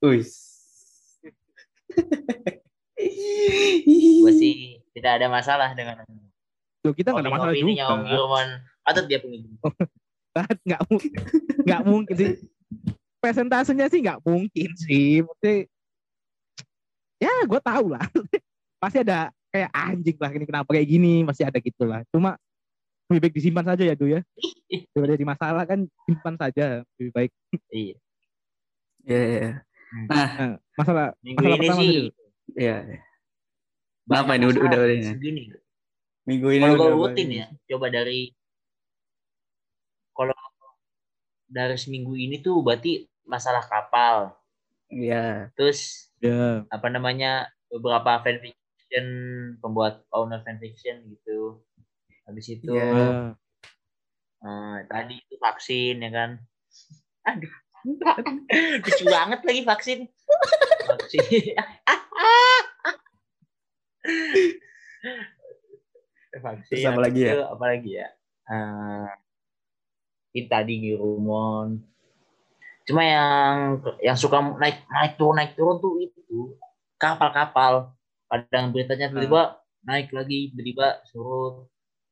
Wis. Gue sih tidak ada masalah dengan Tuh, kita nggak ada masalah opini-opininya Om juga. Girumon. Patut dia penghidup. Nggak mungkin, nggak mungkin sih. Presentasenya sih nggak mungkin sih. Maksudnya, ya gue tahu lah. *laughs* Pasti ada kayak anjing lah ini kenapa kayak gini masih ada gitu lah. Cuma lebih baik disimpan saja ya Du ya. *laughs* Daripada jadi masalah kan simpan saja lebih baik. Iya. Iya, iya, Nah, masalah Minggu masalah ini pertama sih iya. iya. Kenapa banyak ini udah udah segini. minggu ini Kalau gue rutin ya, coba dari kalau dari seminggu ini tuh berarti masalah kapal. Iya. Terus Ya. apa namanya beberapa fanfiction pembuat owner fanfiction gitu. Habis itu Iya. eh, tadi itu vaksin ya kan. Aduh. *laughs* Lucu banget lagi vaksin. Vaksin. *laughs* *laughs* vaksin. Terus apa lagi ya? itu Apa lagi ya? Eh, itu tadi Girumon. Cuma yang yang suka naik naik turun naik turun tuh itu kapal-kapal. Kadang beritanya tiba-tiba naik lagi, tiba-tiba surut,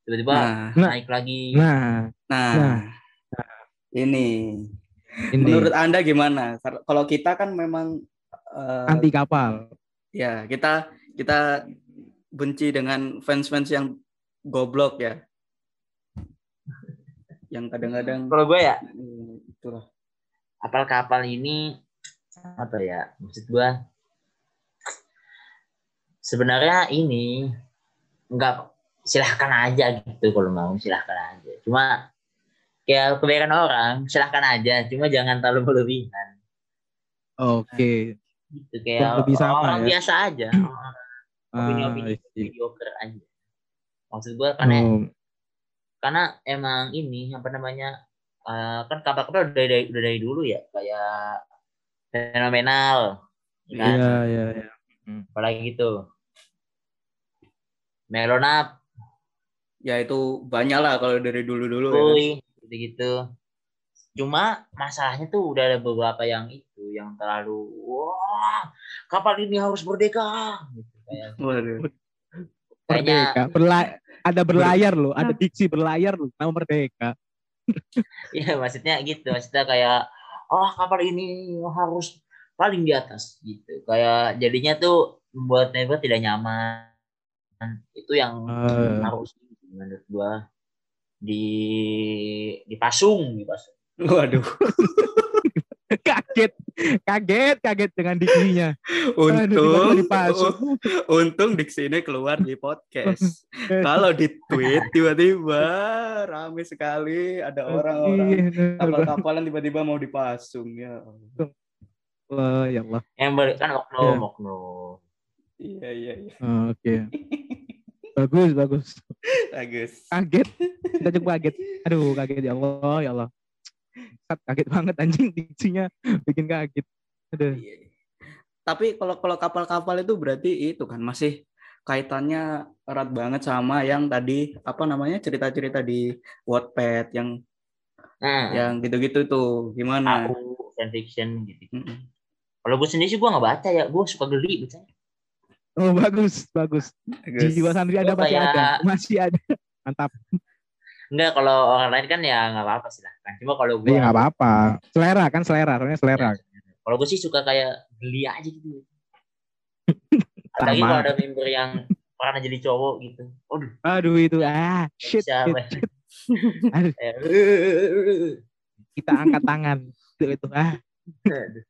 tiba-tiba Nah, Nah. naik lagi. Nah, nah, Nah. ini ini menurut Anda gimana? Kalau kita kan memang eh, anti kapal. ya kita kita benci dengan fans-fans yang goblok ya. Yang kadang-kadang Kalau gue ya Hmm, itulah. kapal-kapal ini apa ya maksud gua sebenarnya ini nggak silahkan aja gitu kalau mau silahkan aja cuma kayak kebanyakan orang silahkan aja cuma jangan terlalu berlebihan Oke. gitu kayak lebih sama orang ya. biasa aja opini-opini Ah, mediocre aja maksud gua karena Oh, karena emang ini apa namanya eh, kan kapal-kapal udah dari, udah dari dulu ya kayak fenomenal ya kan? Iya, iya, iya. apalagi gitu Melonap, Ya itu banyak lah kalau dari dulu-dulu ya. Kuy, gitu-gitu. Cuma masalahnya tuh udah ada beberapa yang itu yang terlalu wah kapal ini harus merdeka gitu Waduh. kayaknya Merdeka. Berla- ada berlayar loh, ada diksi berlayar loh, nama merdeka. *laughs* ya maksudnya gitu maksudnya kayak oh kapal ini harus paling di atas gitu kayak jadinya tuh membuat member tidak nyaman itu yang Eh. harus menurut gua di dipasung dipasung Waduh. *laughs* *laughs* kaget, kaget, kaget dengan diksinya. Aduh, Untung dipasung. *laughs* untung diksi ini keluar di podcast. *laughs* Kalau di tweet tiba-tiba rame sekali ada orang-orang kapal-kapalan tiba-tiba mau dipasung ya. Allah, ya Allah. yang kan oknum Ya. oknum Iya iya iya. Oh, Oke. *laughs* Bagus, bagus. Bagus. Kaget. Kita cukup kaget. Aduh, kaget ya Allah, ya Allah. Sat, kaget banget anjing diksinya bikin kaget. Aduh. Iya. Tapi kalau kalau kapal-kapal itu berarti itu kan masih kaitannya erat banget sama yang tadi apa namanya cerita-cerita di Wattpad yang Nah, yang gitu-gitu tuh gimana? aku fanfiction gitu. Mm-mm. Kalau gue sendiri sih gue nggak baca ya, gue suka geli baca. Oh bagus, bagus. Bagus. Jiwa santri ada masih kayak- ada, masih ada. Mantap. Enggak, kalau orang lain kan ya nggak apa-apa sih lah. Kan cuma kalau gue, Iya nggak apa-apa. Selera kan selera, soalnya selera. kalau gue sih suka kayak geli aja gitu. *laughs* Apalagi kalau ada member yang pernah jadi cowok gitu. Waduh, Aduh itu ah shit. siapa? shit. Aduh. *laughs* Kayak, Kita angkat tangan. Itu itu ah. Aduh.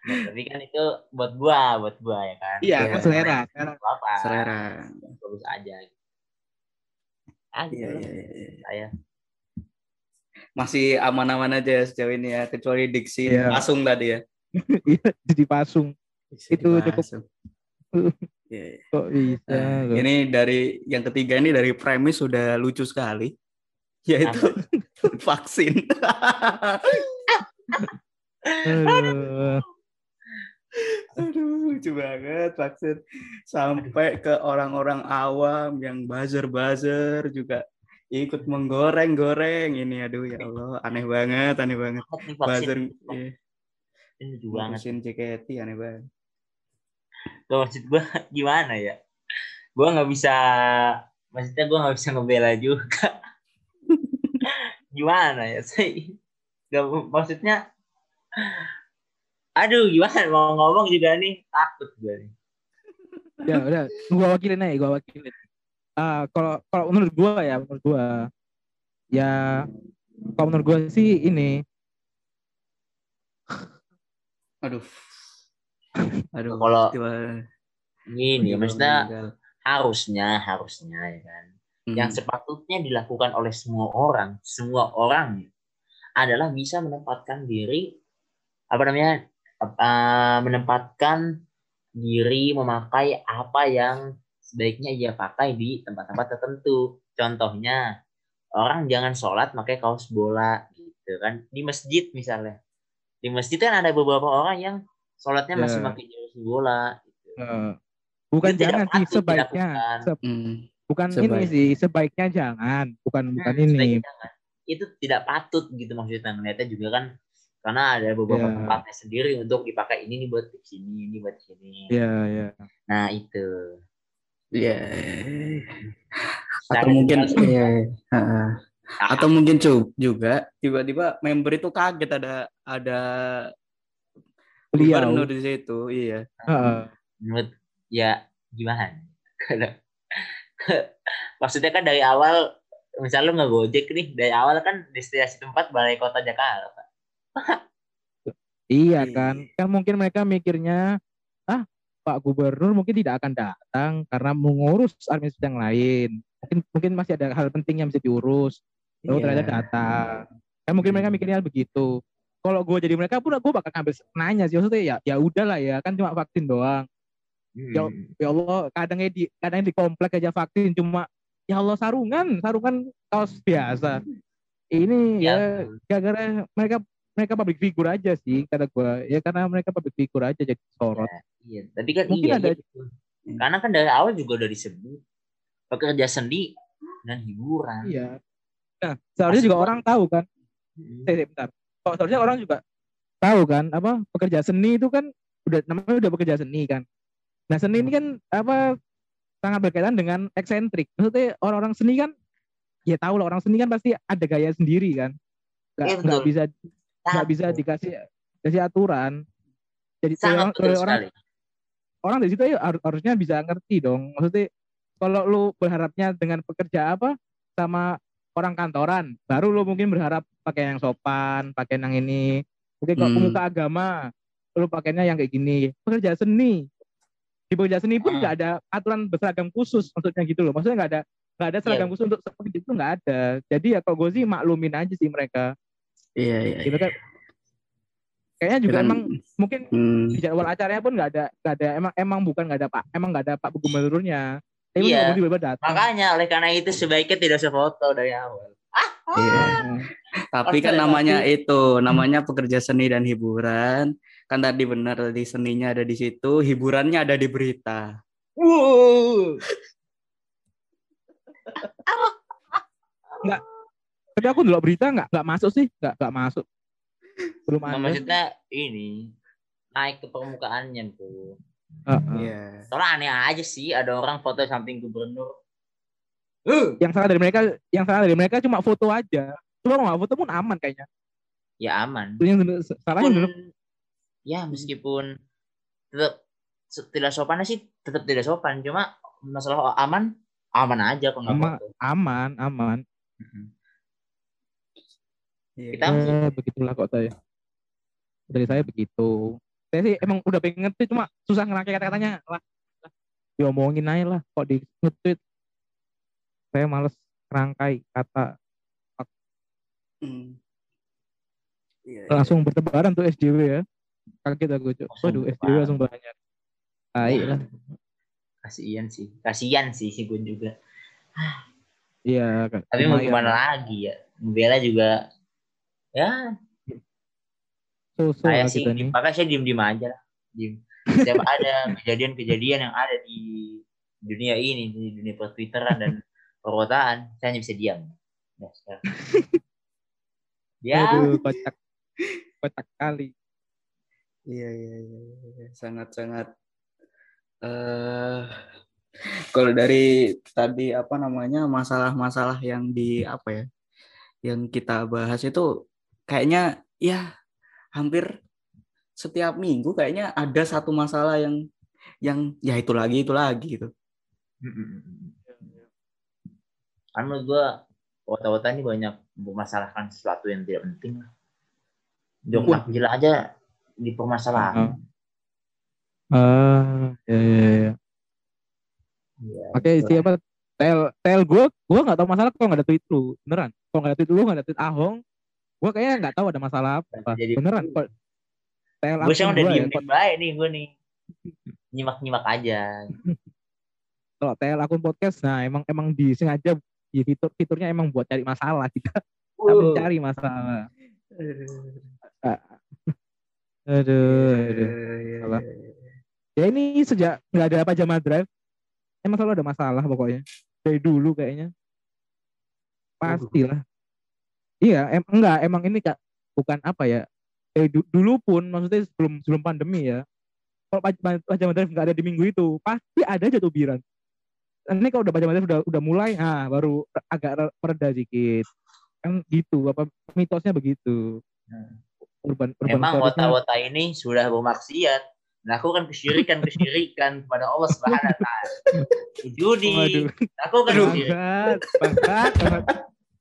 Nah, tapi kan itu buat gua, buat gua ya kan. Iya, Iya. kan selera. selera. Apa, Selera. bagus aja. Gitu Iya, lah, iya, iya. saya. Masih aman-aman aja ya sejauh ini ya, kecuali diksi Iya. pasung tadi ya. *laughs* Iya, jadi pasung. Diksi Itu cukup. pasung. *laughs* Iya, iya. Kok bisa? Nah, loh? ini dari yang ketiga ini dari premis sudah lucu sekali, yaitu *laughs* vaksin. Aduh. Aduh, lucu banget vaksin. Sampai ke orang-orang awam yang buzzer-buzzer juga ikut menggoreng-goreng ini aduh ya Allah aneh banget aneh banget buzzer banget. vaksin JKT aneh banget Tuh, maksud gua *laughs* gimana ya? Gua nggak bisa, maksudnya gua nggak bisa ngebela juga. *laughs* gimana ya? Saya nggak maksudnya. Aduh, gimana mau ngomong juga nih takut gue nih. Ya udah, gua wakilin aja, gua wakilin. Ah, kalau kalau menurut gua ya, menurut gua ya kalau menurut gua sih ini aduh aduh Kalau- tiba maksudnya harusnya, harusnya ya kan. Hmm. yang sepatutnya dilakukan oleh semua orang, semua orang adalah bisa menempatkan diri apa namanya eh, menempatkan diri memakai apa yang sebaiknya ia pakai di tempat-tempat tertentu. Contohnya orang jangan sholat pakai kaos bola gitu kan di masjid misalnya. Di masjid kan ada beberapa orang yang sholatnya Ya. masih pakai jersey bola. Gitu. eh, bukan Itu tidak jangan sih sebaiknya. Se- Hmm. bukan ini Sebaik- sih sebaiknya jangan bukan bukan Hmm, ini sebaiknya jangan. itu tidak patut gitu maksudnya ngeliatnya juga kan karena ada beberapa Ya. tempatnya sendiri untuk dipakai ini nih buat di sini ini buat di sini ya ya nah itu Iya. Secara Atau mungkin iya. heeh. Atau mungkin juga tiba-tiba member itu kaget ada ada beliau gubernur di situ. Iya. Heeh. menurut ya gimana Kalau- *laughs* maksudnya kan dari awal misalnya lu nggak gojek nih dari awal kan destinasi tempat balai kota Jakarta iya kan kan mungkin mereka mikirnya ah Pak Gubernur mungkin tidak akan datang karena mengurus administrasi yang lain mungkin mungkin masih ada hal penting yang bisa diurus Oh Iya. ternyata datang. Kan mungkin mereka mikirnya begitu. Kalau gue jadi mereka pun gue bakal ngambil nanya sih maksudnya ya ya udahlah ya kan cuma vaksin doang. Ya, Hmm. ya Allah kadangnya di kadang di komplek aja vaksin cuma ya Allah sarungan sarungan kaos biasa. Ini Ya. ya gara-gara mereka mereka public figure aja sih kata gue ya karena mereka public figure aja jadi sorot. Iya, tapi kan Mungkin iya ada- gitu. Karena kan dari awal juga udah disebut pekerja seni dan hiburan. Iya. Nah seharusnya juga orang tahu kan. Hmm. Eh, bentar. Kok seharusnya orang juga tahu kan apa pekerja seni itu kan udah namanya udah pekerja seni kan. Nah seni ini kan apa sangat berkaitan dengan eksentrik. Maksudnya orang-orang seni kan ya tahu lah orang seni kan pasti ada gaya sendiri kan. Iya, nggak betul. bisa nggak bisa dikasih kasih aturan. Jadi sangat orang, orang sekali. orang dari situ ya har- harusnya bisa ngerti dong. Maksudnya kalau lu berharapnya dengan pekerja apa sama orang kantoran, baru lu mungkin berharap pakai yang sopan, pakai yang ini. Mungkin kalau Hmm. pemuka agama, lu pakainya yang kayak gini. Pekerja seni, di pekerja seni pun Hmm. nggak ada aturan berseragam khusus, maksudnya gitu loh. Maksudnya nggak ada nggak ada seragam Iya. khusus untuk seperti itu nggak ada. Jadi ya kalau gue sih maklumin aja sih mereka. Iya, iya. Gitu kan. Kayaknya juga Kan- emang mungkin Hmm. di jadwal acaranya pun nggak ada nggak ada emang emang bukan nggak ada pak emang nggak ada pak gubernurnya tapi Iya. iya. tiba-tiba datang Makanya oleh karena itu sebaiknya tidak sefoto dari awal. Iya. Tapi kan namanya itu, namanya pekerja seni dan hiburan. Kan tadi benar tadi seninya ada di situ, hiburannya ada di berita. Wow. Tapi aku dulu berita nggak nggak masuk sih, nggak nggak masuk. Belum ada. maksudnya ini naik ke permukaannya tuh. Heeh. Iya. Soalnya aneh aja sih ada orang foto samping gubernur. Uh, Yang salah dari mereka, yang salah dari mereka cuma foto aja. Cuma kalau nggak foto pun aman kayaknya. ya aman. Yang bener ya meskipun tetap tidak sopan sih tetap tidak sopan. Cuma masalah aman aman aja kalau nggak foto. aman, aman. Mm-mm. Iya. Kita Eh, begitulah kok saya. Dari saya begitu. Saya sih emang udah pengen nge cuma susah ngerangkai kata-katanya lah. lah. Diomongin aja lah kok di nge-tweet. Saya males ngerangkai kata Hmm. Iya, iya. langsung bertebaran tuh SJW ya. Kaget aku, Cuk. Waduh, SJW bertebaran. langsung banyak. Baik lah. kasihan sih. Kasihan sih si Gun juga. Iya. Tapi mau gimana lagi ya? Bella juga ya So-so saya sih makanya saya diem diem aja lah diem setiap *laughs* ada kejadian-kejadian yang ada di dunia ini di dunia pertwitteran dan perkotaan saya hanya bisa diam ya, sekarang. *laughs* ya Aduh, kocak. Kocak kali. Iya, iya, iya, iya. sangat-sangat. eh kalau dari tadi apa namanya masalah-masalah yang di apa ya, yang kita bahas itu kayaknya ya hampir setiap minggu kayaknya ada satu masalah yang yang ya itu lagi itu lagi gitu. menurut gua kota-kota ini banyak mempermasalahkan sesuatu yang tidak penting lah Jok takjil aja dipermasalahkan Ah, ya, ya, ya. Iya, Oke, betul. siapa? Tel, tel gue, gue nggak tahu masalah kalau nggak ada tweet lu, beneran. Kalau nggak ada tweet lu, nggak ada tweet Ahong, gue kayaknya nggak tahu ada masalah apa. Jadi- beneran. Kok tel gue sih udah ya, diem diem baik nih gue nih nyimak nyimak aja *laughs* kalau tel akun podcast, nah emang emang disengaja ya fitur fiturnya emang buat cari masalah *laughs* kita, kita mencari masalah. Aduh, aduh. Salah. Ya ini sejak nggak ada pajama drive, emang selalu ada masalah pokoknya. Dari dulu kayaknya. Pastilah. Iya, em enggak, emang ini kak bukan apa ya? Eh du- dulu pun maksudnya sebelum sebelum pandemi ya. Kalau pajama drive nggak ada di minggu itu, pasti ada aja tuh biran. Ini kalau udah pajama drive udah udah mulai, ah baru agak re- mereda dikit. Kan gitu, apa mitosnya begitu. Urban, urban Memang tourism- wota-wota ini sudah bermaksiat melakukan kesyirikan-kesyirikan kepada Allah Subhanahu wa taala. *laughs* Judi, lakukan kesyirikan. Bangsat.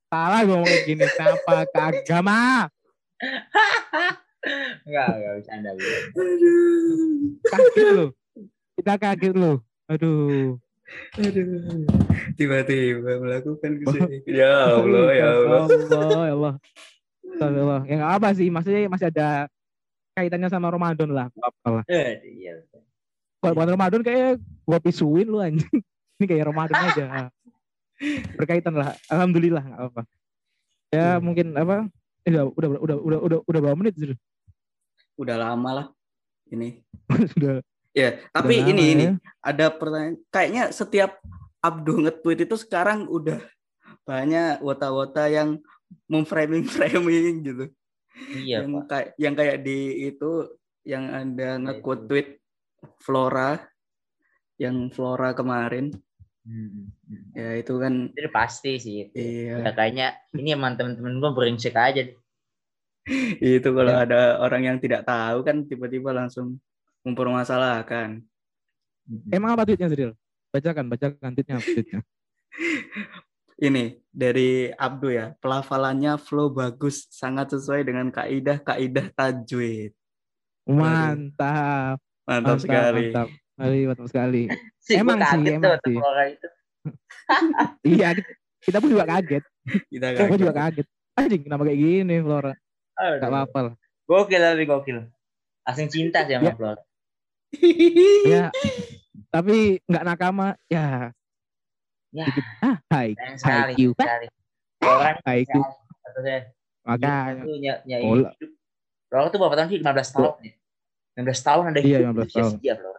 Salah gue ngomong kayak gini. Kenapa ke agama? *laughs* Enggak, enggak bercanda. Bu. Kaget lu. Kita kaget lu. Aduh. Aduh. Tiba-tiba melakukan ke sini. Ya Allah, ya Allah. Allah, ya Allah. Astagfirullah. Ya nggak apa sih. Maksudnya masih ada kaitannya sama Ramadan lah. Apa lah. Eh, iya. Kalau bukan Ramadan kayak gua pisuin lu anjing. Ini kayak Ramadan aja. Berkaitan lah. Alhamdulillah nggak apa. Ya Hmm. mungkin apa? Eh, udah udah udah udah udah udah berapa menit sudah? Udah lama lah ini. *laughs* Sudah. Ya, tapi udah ini lama ini ya. ada pertanyaan. Kayaknya setiap Abdu nge-tweet itu sekarang udah banyak wota-wota yang memframing-framing gitu. Iya, yang Pak. kayak yang kayak di itu yang ada nge-quote tweet Flora yang Flora kemarin. Hmm, hmm. Ya itu kan Itu pasti sih. iya. Ya, kayaknya ini emang temen-temen gue brengsek aja. *laughs* Itu kalau Ya. ada orang yang tidak tahu kan tiba-tiba langsung mempermasalahkan. Hmm. Emang apa tweetnya Zril? Bacakan, bacakan tweetnya apa tweetnya. *laughs* Ini dari Abdu ya, pelafalannya flow bagus, sangat sesuai dengan kaidah-kaidah tajwid. Mantap. Mantap, sekali. Mantap. Sekali, mantap sekali. *laughs* Sih, gua Emang sih, kaget emang sih. Flora itu. *laughs* Iya, kita, kita pun juga kaget. Kita kaget. juga kaget. Anjing, kenapa kayak gini Flora? Aduh. Gak apa-apa lah. Gokil tapi gokil. Langsung cinta sih sama Ya. Flora. Ya, tapi nggak nakama. Ya, Ya, dikit. Ah, hai. sekali. Sekali. Hai, sekali. Kata saya, Makanya. Flora tuh berapa tahun sih? 15 tahun ya? 15 tahun ada Iya, hidup 15 tahun. sia-sia Flora.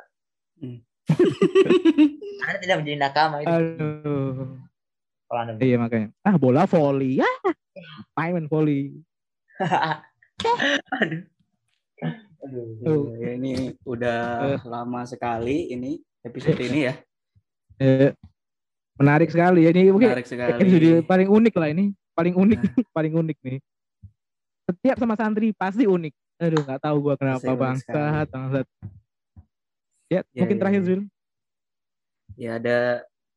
Hmm. *laughs* Anda tidak menjadi nakama itu. Aduh. Kalau anda Iya makanya. Ah bola volley. Ya. Main main volley. *laughs* Aduh. Aduh. Ya, ini udah lama sekali ini episode ini ya. Eh, menarik sekali ya ini mungkin Menarik sekali. episode paling unik lah ini. Paling unik, *laughs* paling unik nih. Setiap sama santri pasti unik. Aduh nggak tahu gua kenapa bangsat, sekali. bangsat. Ya, Ya, mungkin ya, terakhir ya. Zul. Ya ada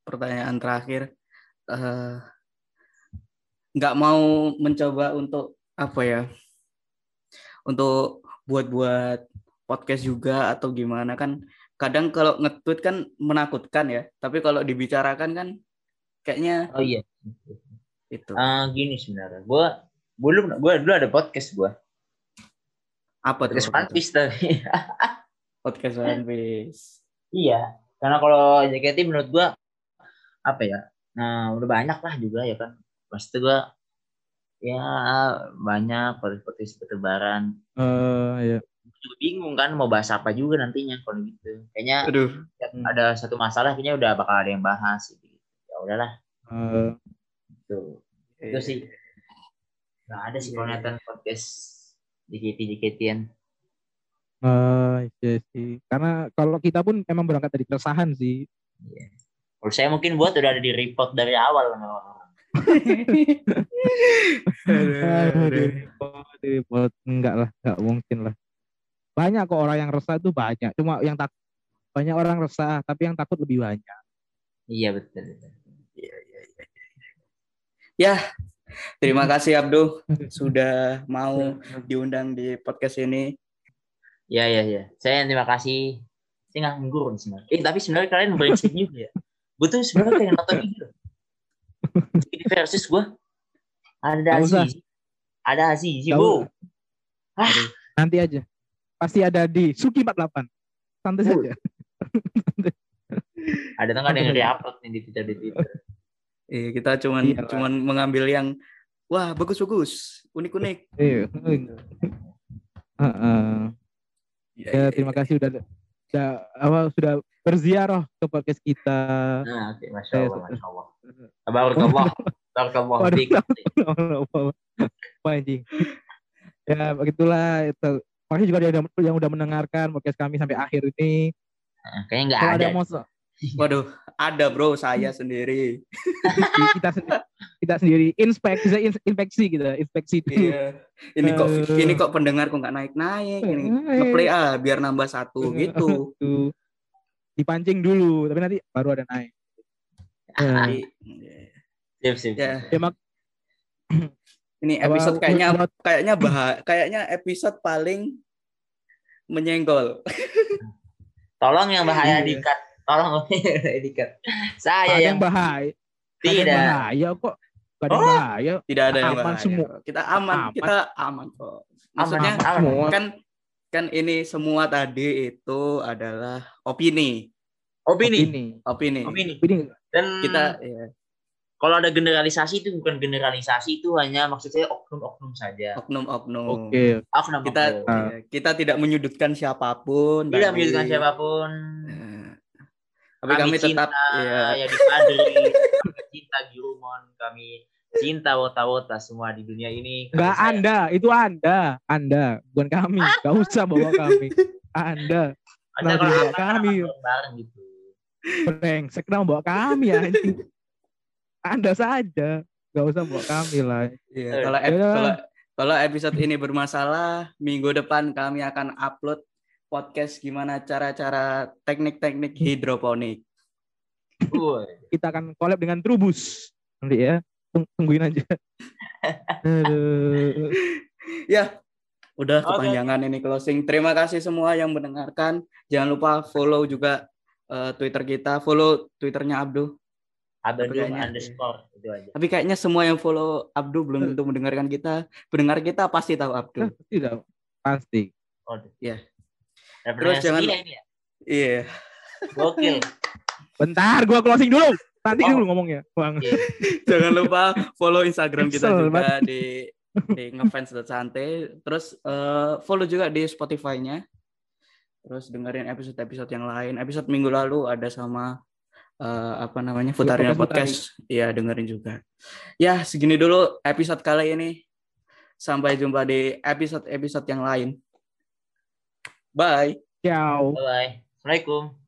pertanyaan terakhir. Eh, Nggak mau mencoba untuk apa ya? Untuk buat-buat podcast juga atau gimana kan? Kadang kalau nge-tweet kan menakutkan ya. Tapi kalau dibicarakan kan kayaknya Oh iya. itu. Eh, gini sebenarnya. Gue belum gue dulu ada podcast gue. Apa tuh? Podcast One tuh? Piece tapi. *laughs* Podcast One Piece. iya. Karena kalau JKT menurut gue apa ya? Nah, udah banyak lah juga ya kan. Pasti gue ya banyak podcast-podcast bertebaran. Eh, ya. Juga bingung kan mau bahas apa juga nantinya kalau gitu. Kayaknya Aduh. ya, Hmm. ada satu masalah kayaknya udah bakal ada yang bahas gitu. Ya udahlah Eh, gitu. Itu sih. Nggak ada sih kalau Iya. nonton podcast JKT Eh, iya sih. Karena kalau kita pun emang berangkat dari keresahan sih. Kalau saya mungkin buat udah ada di report dari awal sama orang-orang. Aduh, di report, di report. Enggak lah, enggak mungkin lah. Banyak kok orang yang resah itu banyak. Cuma yang tak banyak orang resah, tapi yang takut lebih banyak. Iya betul. betul. Ya, terima kasih Abduh sudah mau diundang di podcast ini. Iya iya iya. Saya yang terima kasih. Saya nggak ngurun sebenarnya. Eh tapi sebenarnya kalian brengsek *laughs* juga ya. Gue tuh sebenarnya pengen nonton ini. JKT versus gue. Ada. Aziz. Ada Aziz. Bu. usah. Nanti aja. Pasti ada di Suki 48. Santai saja. Ada tuh nggak ada yang re-upload nih di Twitter di Twitter. Eh, kita cuman Iyalah. cuman mengambil yang wah bagus-bagus, unik-unik. Iya. Heeh. Ya, terima kasih udah udah apa sudah berziarah ke podcast kita. Nah, oke, masya Saya Allah, masya Allah. *laughs* Dik. *laughs* Apa anjing? Ya begitulah itu. Makasih juga yang udah, yang udah mendengarkan podcast kami sampai akhir ini. Nah, Kayaknya nggak ada. ada Waduh, ada bro saya sendiri. *laughs* kita sendiri, kita sendiri inspek bisa in- inspeksi kita inspeksi. Iya. Ini kok Aduh. ini kok pendengar kok nggak naik-naik ini. Naik. Ngeplay ah biar nambah satu gitu. Dipancing dulu, tapi nanti baru ada naik. Sip. ya ya, mak- *clears throat* ini episode kayaknya kayaknya bah kayaknya episode paling menyenggol. *laughs* Tolong yang bahaya Iya. dikat. Tolong *laughs* dikat. Saya ada yang yang bahaya. Ada yang tidak. bahaya kok. Gak ada Oh. bahaya. Tidak ada yang Aman bahaya. semua. Kita aman, Aman. kita aman kok. Aman, Maksudnya aman. Semua. kan kan ini semua tadi itu adalah opini, Opini. Ini. opini. Opini. Ini Dan Kita ya, kalau ada generalisasi itu bukan generalisasi itu hanya maksudnya oknum-oknum saja. oknum-oknum. oke. Oknum Kita oknum. ya, kita tidak menyudutkan siapa pun. tidak menyudutkan siapa pun. Eh, Tapi kami, tetap ya, ya di Padri, kami cinta Girumon, kami cinta wota-wota semua di dunia ini. Kami Enggak. Anda, itu Anda. Anda, bukan kami. *laughs* Gak usah bawa kami. Anda. Anda Nah, kalau dibawa apa, kami. bareng gitu. Brengsek kenapa bawa kami anjing. Anda saja. Gak usah bawa kami lah. ya, Eh, kalau ep- yaudah. kalau kalau episode ini bermasalah, minggu depan kami akan upload podcast gimana cara-cara teknik-teknik hidroponik. Kita akan collab dengan Trubus. Nanti ya. Tung- Tungguin aja. *laughs* Aduh. Ya, udah kepanjangan ini closing. Terima kasih semua yang mendengarkan. Jangan lupa follow juga eh, Twitter kita, follow Twitternya Abdu. Ada Tapi dulu kayaknya- underscore itu aja. Tapi kayaknya semua yang follow Abdu belum tentu mendengarkan kita. Pendengar kita pasti tahu Abdu. Tidak. Pasti. Oh, Iya. Referensi Terus jangan- gila ini ya. Iya. Gokil. Bentar, gua closing dulu. Nanti Oh. dulu ngomongnya. Bang. *laughs* Jangan lupa follow Instagram kita Kesel juga di di ngefans.santai. Terus eh, follow juga di Spotify-nya. Terus dengerin episode-episode yang lain. Episode minggu lalu ada sama eh, apa namanya Futarina Podcast Podcast. Iya dengerin juga. Ya segini dulu episode kali ini. Sampai jumpa di episode-episode yang lain. Bye. Ciao. Bye bye. Assalamualaikum.